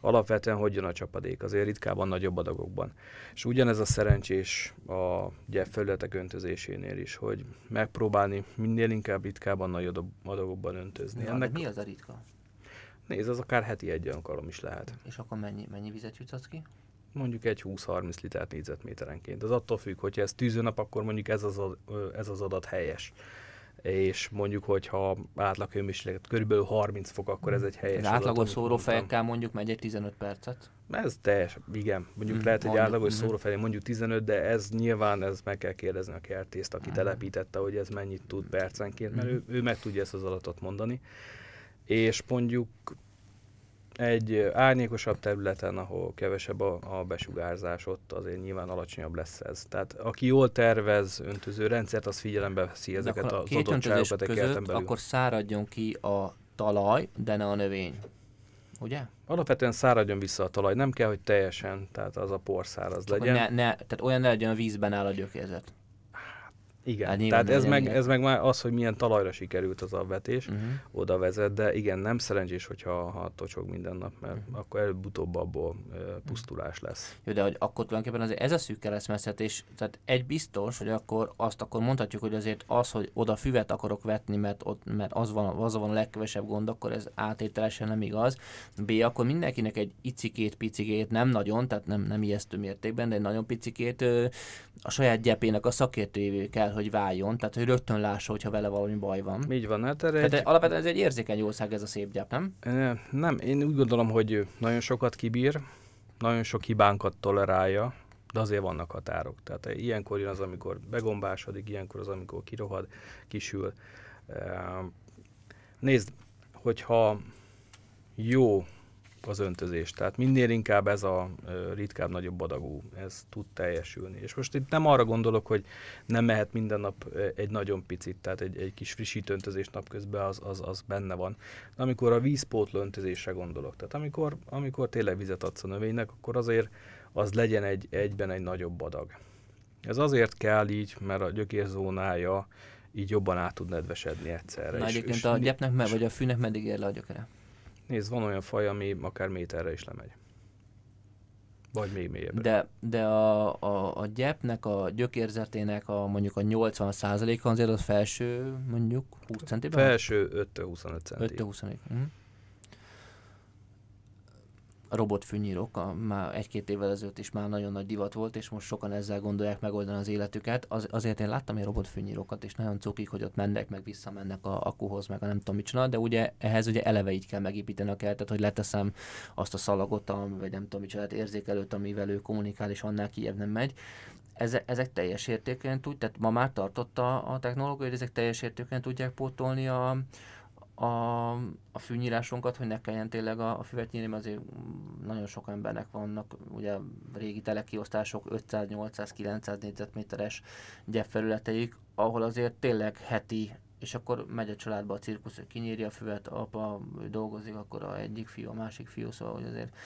alapvetően hogy jön a csapadék, azért ritkában nagyobb adagokban. És ugyanez a szerencsés a felületek öntözésénél is, hogy megpróbálni minél inkább ritkában nagyobb adagokban öntözni. Ja, Ennek mi az a ritka? Nézd, az akár heti egy alkalom is lehet. És akkor mennyi, mennyi vizet jutsz ki? Mondjuk egy 20-30 liter négyzetméterenként. Az attól függ, hogyha ez tűzőnap, akkor mondjuk ez az, ez az adat helyes. És mondjuk, hogyha átlaghőmérséklet körülbelül 30 fok, akkor ez egy helyes. Az átlagos szórófejekkel mondjuk megy egy 15 percet. Ez teljes, igen. Mondjuk mm, lehet egy átlagos mm. szórófején mondjuk 15, de ez nyilván ez meg kell kérdezni a kertészt, aki mm. telepítette, hogy ez mennyit tud percenként, mert mm. ő, ő meg tudja ezt az adatot mondani. És mondjuk egy árnyékosabb területen, ahol kevesebb a, a besugárzás, ott azért nyilván alacsonyabb lesz ez. Tehát aki jól tervez öntöző rendszert, az figyelembe veszi ezeket az adottságokat egy között, belül. Akkor száradjon ki a talaj, de ne a növény. Ugye? Alapvetően száradjon vissza a talaj, nem kell, hogy teljesen, tehát az a porszáraz legyen. Ne, ne, tehát olyan ne legyen a vízben áll a gyökérzet. Igen, hát tehát ez meg, ez meg már az, hogy milyen talajra sikerült az a vetés, uh-huh. oda vezet, de igen, nem szerencsés, hogyha ha tocsog minden nap, mert uh-huh. akkor előbb-utóbb abból uh, pusztulás lesz. Jó, de hogy akkor tulajdonképpen azért ez a szűk keresztmetszetés, tehát egy biztos, hogy akkor azt akkor mondhatjuk, hogy azért az, hogy oda füvet akarok vetni, mert, ott, mert az, van, az van a legkevesebb gond, akkor ez átételesen nem igaz. B, akkor mindenkinek egy icikét, picikét, nem nagyon, tehát nem, nem ijesztő mértékben, de egy nagyon picikét a saját gyepének a szakértőjévé kell, hogy váljon, tehát hogy rögtön lássa, hogyha vele valami baj van. Így van, hát erre tehát egy... alapvetően ez egy érzékeny ország ez a szép gyep, nem? Nem, én úgy gondolom, hogy nagyon sokat kibír, nagyon sok hibánkat tolerálja, de azért vannak határok. Tehát ilyenkor jön az, amikor begombásodik, ilyenkor az, amikor kirohad, kisül. Nézd, hogyha jó az öntözés. Tehát minél inkább ez a ritkább, nagyobb adagú, ez tud teljesülni. És most itt nem arra gondolok, hogy nem mehet minden nap egy nagyon picit, tehát egy, egy kis frissítő öntözés napközben az, az, az benne van. De amikor a vízpótló öntözésre gondolok, tehát amikor, amikor tényleg vizet adsz a növénynek, akkor azért az legyen egy, egyben egy nagyobb adag. Ez azért kell így, mert a gyökérzónája így jobban át tud nedvesedni egyszerre. Na egyébként a gyepnek, vagy a fűnek meddig ér le a gyökere? Nézd, van olyan faj, ami akár méterre is lemegy. Vagy még mélyebbre. De, de a, a, a gyepnek, a gyökérzetének a mondjuk a 80%-a azért az felső mondjuk 20 centiben? Felső 5-25 centi. 5-25. Uh-huh a robotfűnyírók már egy-két évvel ezelőtt is már nagyon nagy divat volt, és most sokan ezzel gondolják megoldani az életüket. Az, azért én láttam ilyen robotfűnyírókat, és nagyon cukik, hogy ott mennek, meg visszamennek a akuhoz, meg a nem tudom mit de ugye ehhez ugye eleve így kell megépíteni a kertet, hogy leteszem azt a szalagot, vagy nem tudom mit csinál, érzékelőt, amivel ő kommunikál, és annál kijebb nem megy ezek, ezek teljes értékűen tud, tehát ma már tartotta a technológia, hogy ezek teljes értékűen tudják pótolni a, a, a fűnyírásunkat, hogy ne kelljen tényleg a, a füvet nyírni, mert azért nagyon sok embernek vannak ugye régi telekiosztások 500, 800, 900 négyzetméteres gyepfelületeik, ahol azért tényleg heti és akkor megy a családba a cirkusz, hogy kinyírja a füvet, apa dolgozik, akkor a egyik fiú, a másik fiú, szóval hogy azért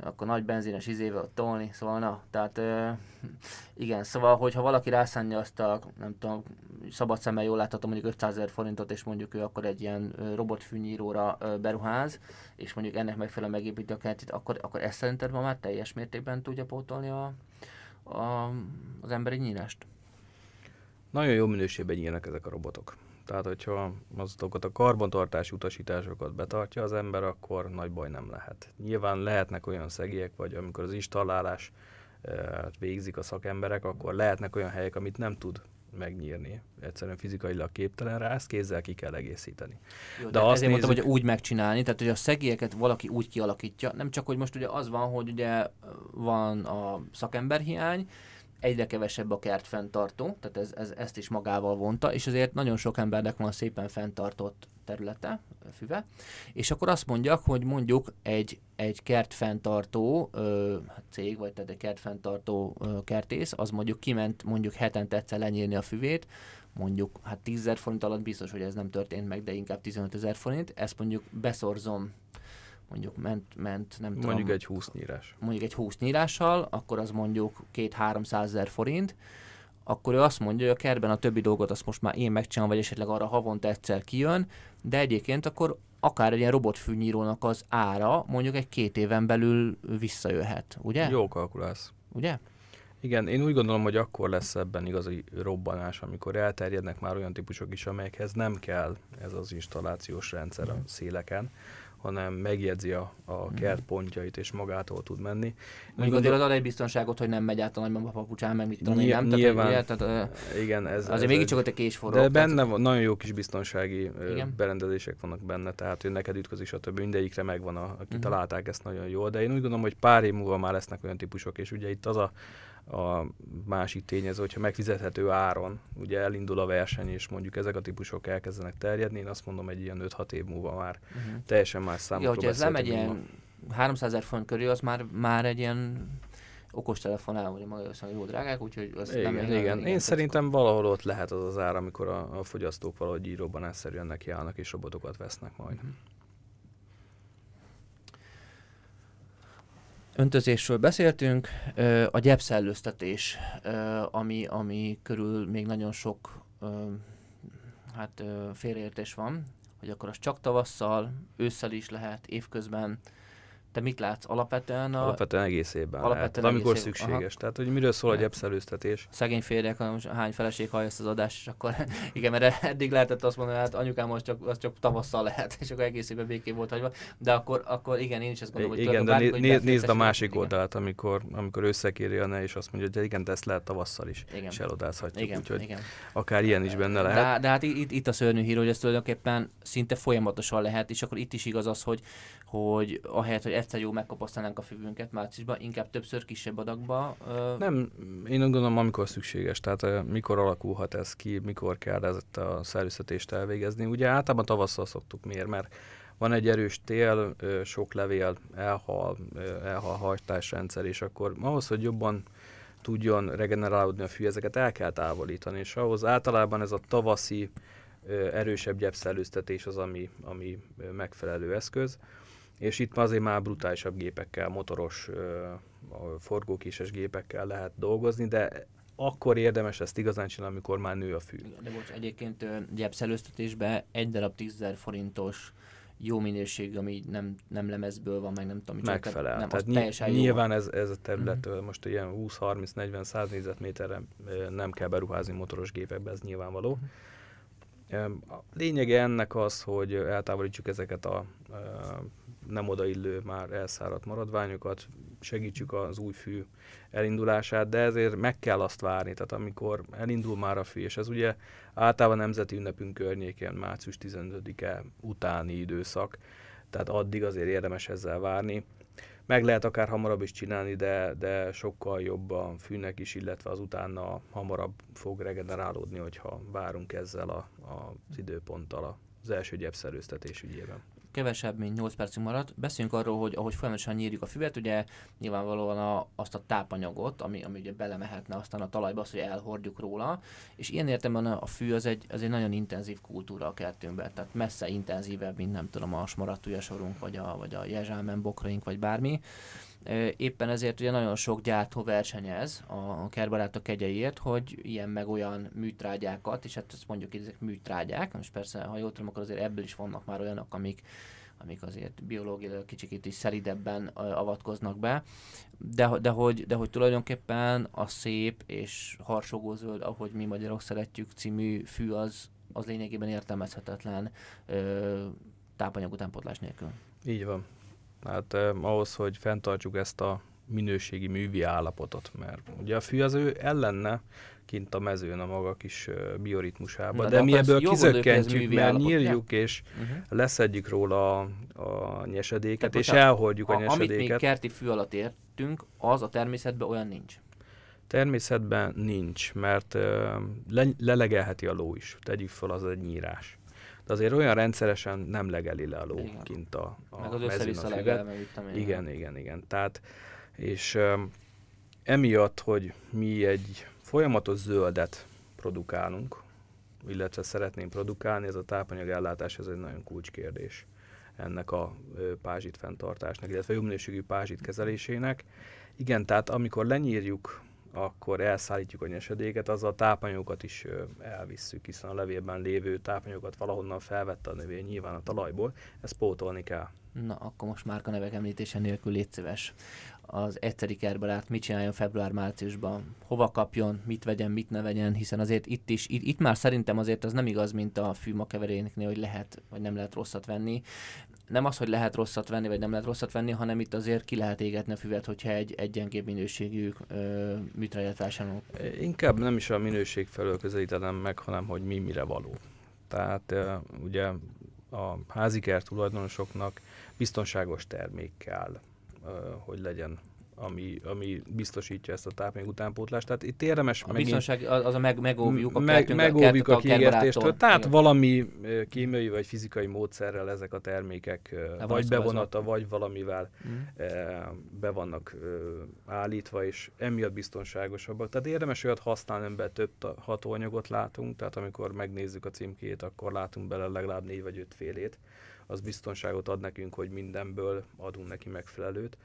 akkor nagy benzines izével ott tolni, szóval na, tehát ö, igen, szóval hogyha valaki rászánja azt a, nem tudom, szabad szemmel jól láthatom mondjuk 500 ezer forintot, és mondjuk ő akkor egy ilyen robotfűnyíróra beruház, és mondjuk ennek megfelelően megépíti a kertét, akkor, akkor ezt szerinted ma már teljes mértékben tudja pótolni a, a, az emberi nyírást? Nagyon jó minőségben nyílnak ezek a robotok. Tehát, hogyha azokat a karbantartási utasításokat betartja az ember, akkor nagy baj nem lehet. Nyilván lehetnek olyan szegélyek, vagy amikor az installálás e, végzik a szakemberek, akkor lehetnek olyan helyek, amit nem tud megnyírni. Egyszerűen fizikailag képtelen rá, ezt kézzel ki kell egészíteni. Jó, de, de azt ezért nézzük... mondtam, hogy úgy megcsinálni, tehát hogy a szegélyeket valaki úgy kialakítja, nem csak, hogy most ugye az van, hogy ugye van a szakemberhiány, egyre kevesebb a kert fenntartó, tehát ez, ez, ezt is magával vonta, és azért nagyon sok embernek van szépen fenntartott területe, füve, és akkor azt mondjak, hogy mondjuk egy, egy kertfenntartó ö, cég, vagy tehát egy kertfenntartó ö, kertész, az mondjuk kiment mondjuk hetente egyszer lenyírni a füvét, mondjuk hát 10 forint alatt biztos, hogy ez nem történt meg, de inkább 15 ezer forint, ezt mondjuk beszorzom mondjuk ment, ment nem mondjuk tudom. egy 20 nyírás. Mondjuk egy 20 nyírással, akkor az mondjuk 2-300 ezer forint, akkor ő azt mondja, hogy a kertben a többi dolgot azt most már én megcsinálom, vagy esetleg arra havonta egyszer kijön, de egyébként akkor akár egy ilyen robotfűnyírónak az ára mondjuk egy két éven belül visszajöhet, ugye? Jó kalkulálsz. Ugye? Igen, én úgy gondolom, hogy akkor lesz ebben igazi robbanás, amikor elterjednek már olyan típusok is, amelyekhez nem kell ez az installációs rendszer a széleken, hanem megjegyzi a, a mhm. kert pontjait, és magától tud menni. Még azért az ad egy biztonságot, hogy nem megy át a nagymama papucsán, meg mit tudom én, nem? Nyilván, tehát, tehát, igen, ez, azért ez mégiscsak ott egy késforró. De benne van, nagyon jó kis biztonsági igen? berendezések vannak benne, tehát hogy neked ütközik, stb. Mindegyikre megvan, a, akik uh-huh. találták ezt nagyon jól, de én úgy gondolom, hogy pár év múlva már lesznek olyan típusok, és ugye itt az a a másik tényező, hogyha megfizethető áron ugye elindul a verseny, és mondjuk ezek a típusok elkezdenek terjedni, én azt mondom, egy ilyen 5-6 év múlva már uh-huh. teljesen más számokról ja, ez egy ilyen 300 ezer font körül, az már, már egy ilyen okos telefonál, vagy Magyarországon jó drágák, úgyhogy az igen, nem igen. igen. Én szerintem valahol ott lehet az az ár, amikor a, a fogyasztók valahogy így robbanásszerűen nekiállnak és robotokat vesznek majd. Uh-huh. Öntözésről beszéltünk, a gyepszellőztetés, ami, ami körül még nagyon sok hát, félreértés van, hogy akkor az csak tavasszal, ősszel is lehet, évközben, te mit látsz alapvetően? A... Alapvetően egész évben alapvetően lehet, amikor év. szükséges. Aha. Tehát, hogy miről szól a gyepszelőztetés? Szegény férjek, hány feleség hallja ezt az adást, és akkor igen, mert eddig lehetett azt mondani, hát anyukám az csak, az csak tavasszal lehet, és akkor egész évben békén volt hagyva. De akkor, akkor igen, én is ezt gondolom, hogy Igen, de né- né- nézd a másik igen. oldalt, amikor, amikor összekéri a ne, és azt mondja, hogy igen, de ezt lehet tavasszal is, igen. és elodázhatjuk. Igen, úgyhogy igen. akár ilyen is benne lehet. De, de hát itt, itt a szörnyű hír, hogy ez tulajdonképpen szinte folyamatosan lehet, és akkor itt is igaz az, hogy, hogy ahelyett, hogy egyszer jó megkapasztalnánk a füvünket márciusban, inkább többször kisebb adagba. Uh... Nem, én gondolom, amikor szükséges, tehát mikor alakulhat ez ki, mikor kell ezt a szerűztetést elvégezni. Ugye általában tavasszal szoktuk miért, mert van egy erős tél, sok levél, elhal, elhal hajtásrendszer, és akkor ahhoz, hogy jobban tudjon regenerálódni a fű, ezeket el kell távolítani, és ahhoz általában ez a tavaszi erősebb gyepszellőztetés az, ami, ami megfelelő eszköz és itt azért már brutálisabb gépekkel, motoros, forgókéses gépekkel lehet dolgozni, de akkor érdemes ezt igazán csinálni, amikor már nő a fű. De most egyébként gyepszelőztetésben egy darab 10 forintos jó minőség, ami nem, nem lemezből van, meg nem tudom, micsoda. Megfelel. Nem, Tehát ny- nyilván ez, ez a terület uh-huh. most ilyen 20-30-40-100 négyzetméterre nem kell beruházni motoros gépekbe, ez nyilvánvaló. Uh-huh a lényege ennek az, hogy eltávolítsuk ezeket a nem odaillő már elszáradt maradványokat, segítsük az új fű elindulását, de ezért meg kell azt várni, tehát amikor elindul már a fű, és ez ugye általában nemzeti ünnepünk környékén március 15-e utáni időszak, tehát addig azért érdemes ezzel várni. Meg lehet akár hamarabb is csinálni, de, de sokkal jobb a fűnek is, illetve az utána hamarabb fog regenerálódni, hogyha várunk ezzel a, a, az időponttal az első gyepszerőztetés ügyében kevesebb, mint 8 percünk maradt. Beszéljünk arról, hogy ahogy folyamatosan nyírjuk a füvet, ugye nyilvánvalóan a, azt a tápanyagot, ami, ami ugye belemehetne aztán a talajba, azt, hogy elhordjuk róla. És ilyen értelemben a, fű az egy, az egy nagyon intenzív kultúra a kertünkben, tehát messze intenzívebb, mint nem tudom, a sorunk, vagy a, vagy a jezsámen bokraink, vagy bármi. Éppen ezért ugye nagyon sok gyártó versenyez a kertbarátok kegyeiért, hogy ilyen meg olyan műtrágyákat, és hát ezt mondjuk ezek műtrágyák, most persze, ha jól tudom, akkor azért ebből is vannak már olyanok, amik, amik azért biológiailag kicsit is szeridebben avatkoznak be, de, de, hogy, de hogy tulajdonképpen a szép és harsogó zöld, ahogy mi magyarok szeretjük című fű, az, az lényegében értelmezhetetlen ö, tápanyag utánpótlás nélkül. Így van. Hát eh, ahhoz, hogy fenntartsuk ezt a minőségi művi állapotot, mert ugye a fű az ő ellenne kint a mezőn a maga kis bioritmusában, de, de mi ebből kizökkentjük, mert állapot, nyírjuk, ja? és uh-huh. leszedjük róla a, a nyesedéket, Tehát, és elhordjuk a, a nyesedéket. Amit még kerti fű alatt értünk, az a természetben olyan nincs. Természetben nincs, mert le, lelegelheti a ló is. Tegyük fel, az egy nyírás. De azért olyan rendszeresen nem legeli le a ló igen. kint a, a Meg az össze-vissza legel, Igen, igen, igen. Tehát, és um, emiatt, hogy mi egy folyamatos zöldet produkálunk, illetve szeretném produkálni, ez a tápanyagellátás, ez egy nagyon kulcskérdés ennek a pázsit fenntartásnak, illetve jó minőségű pázsit kezelésének. Igen, tehát amikor lenyírjuk akkor elszállítjuk a nyesedéket, azzal a tápanyagokat is elvisszük, hiszen a levélben lévő tápanyagokat valahonnan felvette a növény nyilván a talajból, ezt pótolni kell. Na, akkor most már a nevek említése nélkül légy szíves. Az egyszeri kertbarát mit csináljon február-márciusban? Hova kapjon, mit vegyen, mit ne vegyen, hiszen azért itt is, itt, itt már szerintem azért az nem igaz, mint a fűma hogy lehet, vagy nem lehet rosszat venni nem az, hogy lehet rosszat venni, vagy nem lehet rosszat venni, hanem itt azért ki lehet égetni a füvet, hogyha egy, egy gyengébb minőségű műtrágyát vásárolunk. Inkább nem is a minőség felől közelítenem meg, hanem hogy mi mire való. Tehát ugye a házikert tulajdonosoknak biztonságos termék kell, hogy legyen ami, ami biztosítja ezt a tápanyag utánpótlást. Tehát itt érdemes... A biztonság az a meg, megóvjuk a meg, megóvjuk a, a kiégetéstől. Tehát Igen. valami kémiai vagy fizikai módszerrel ezek a termékek Le vagy bevonata, vagy valamivel mm. be vannak állítva, és emiatt biztonságosabbak. Tehát érdemes olyat használni, amiben több hatóanyagot látunk, tehát amikor megnézzük a címkét, akkor látunk bele legalább négy vagy öt félét. Az biztonságot ad nekünk, hogy mindenből adunk neki megfelelőt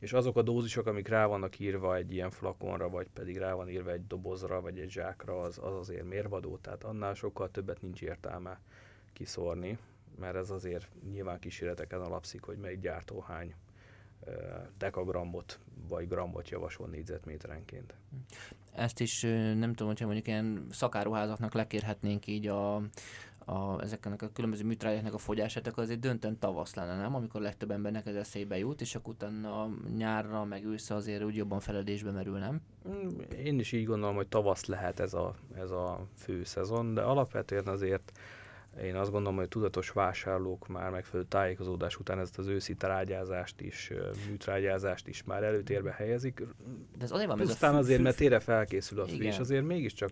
és azok a dózisok, amik rá vannak írva egy ilyen flakonra, vagy pedig rá van írva egy dobozra, vagy egy zsákra, az, az azért mérvadó, tehát annál sokkal többet nincs értelme kiszórni, mert ez azért nyilván kísérleteken alapszik, hogy melyik gyártó hány dekagrammot vagy grammot javasol négyzetméterenként. Ezt is nem tudom, hogyha mondjuk ilyen szakáruházaknak lekérhetnénk így a, a, ezeknek a különböző műtrágyáknak a fogyását, akkor azért döntően tavasz lenne, nem? Amikor a legtöbb embernek ez eszébe jut, és akkor utána nyárra, meg ősze azért úgy jobban feledésbe merül, nem? Mm, én is így gondolom, hogy tavasz lehet ez a, ez a fő szezon, de alapvetően azért én azt gondolom, hogy tudatos vásárlók már megfelelő tájékozódás után ezt az őszi trágyázást is, műtrágyázást is már előtérbe helyezik. De ez azért van, Pusztán ez a fű, azért, mert tére felkészül a fű, és azért mégiscsak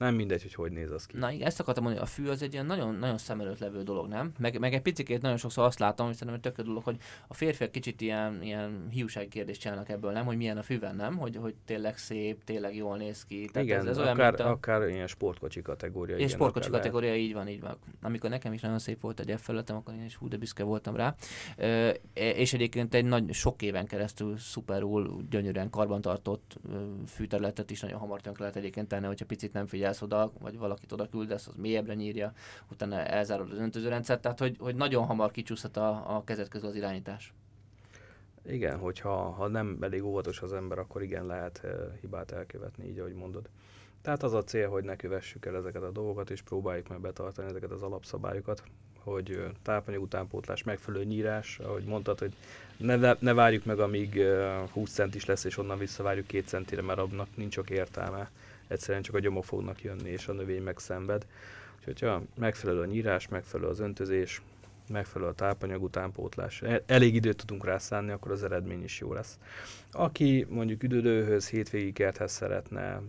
nem mindegy, hogy hogy néz az ki. Na igen, ezt akartam mondani, a fű az egy ilyen nagyon, nagyon szem előtt levő dolog, nem? Meg, meg egy picit nagyon sokszor azt látom, hogy szerintem tök dolog, hogy a férfiak kicsit ilyen, ilyen hiúsági kérdést csinálnak ebből, nem? Hogy milyen a fűben, nem? Hogy, hogy tényleg szép, tényleg jól néz ki. Tehát igen, ez, ez olyan, akár, a... akár ilyen sportkocsi kategória. És sportkocsi kategória, lehet. így van, így van. Amikor nekem is nagyon szép volt egy F akkor én is hú, de büszke voltam rá. E, és egyébként egy nagy, sok éven keresztül szuperul, gyönyörűen karbantartott fűterületet is nagyon hamar tönk lehet egyébként tenni, hogyha picit nem figyelsz oda, vagy valakit oda küldesz, az mélyebbre nyírja, utána elzárod az öntözőrendszert, tehát hogy, hogy nagyon hamar kicsúszhat a, a kezet közül az irányítás. Igen, hogyha ha nem elég óvatos az ember, akkor igen, lehet uh, hibát elkövetni, így ahogy mondod. Tehát az a cél, hogy ne kövessük el ezeket a dolgokat, és próbáljuk meg betartani ezeket az alapszabályokat, hogy uh, tápanyag utánpótlás, megfelelő nyírás, ahogy mondtad, hogy ne, ne várjuk meg, amíg uh, 20 centis lesz, és onnan visszavárjuk 2 centire, mert abnak nincs sok értelme egyszerűen csak a gyomok fognak jönni, és a növény megszenved. Úgyhogy ha megfelelő a nyírás, megfelelő az öntözés, megfelelő a tápanyag utánpótlás, e, elég időt tudunk rá szánni, akkor az eredmény is jó lesz. Aki mondjuk üdülőhöz, hétvégi kerthez szeretne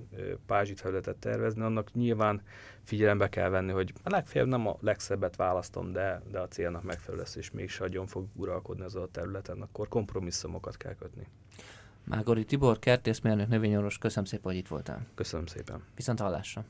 pázsit felületet tervezni, annak nyilván figyelembe kell venni, hogy a legfeljebb nem a legszebbet választom, de, de a célnak megfelelő lesz, és mégse agyon fog uralkodni az a területen, akkor kompromisszumokat kell kötni. Mágori Tibor, kertészmérnök, növényorvos, köszönöm szépen, hogy itt voltál. Köszönöm szépen. Viszont hallásra.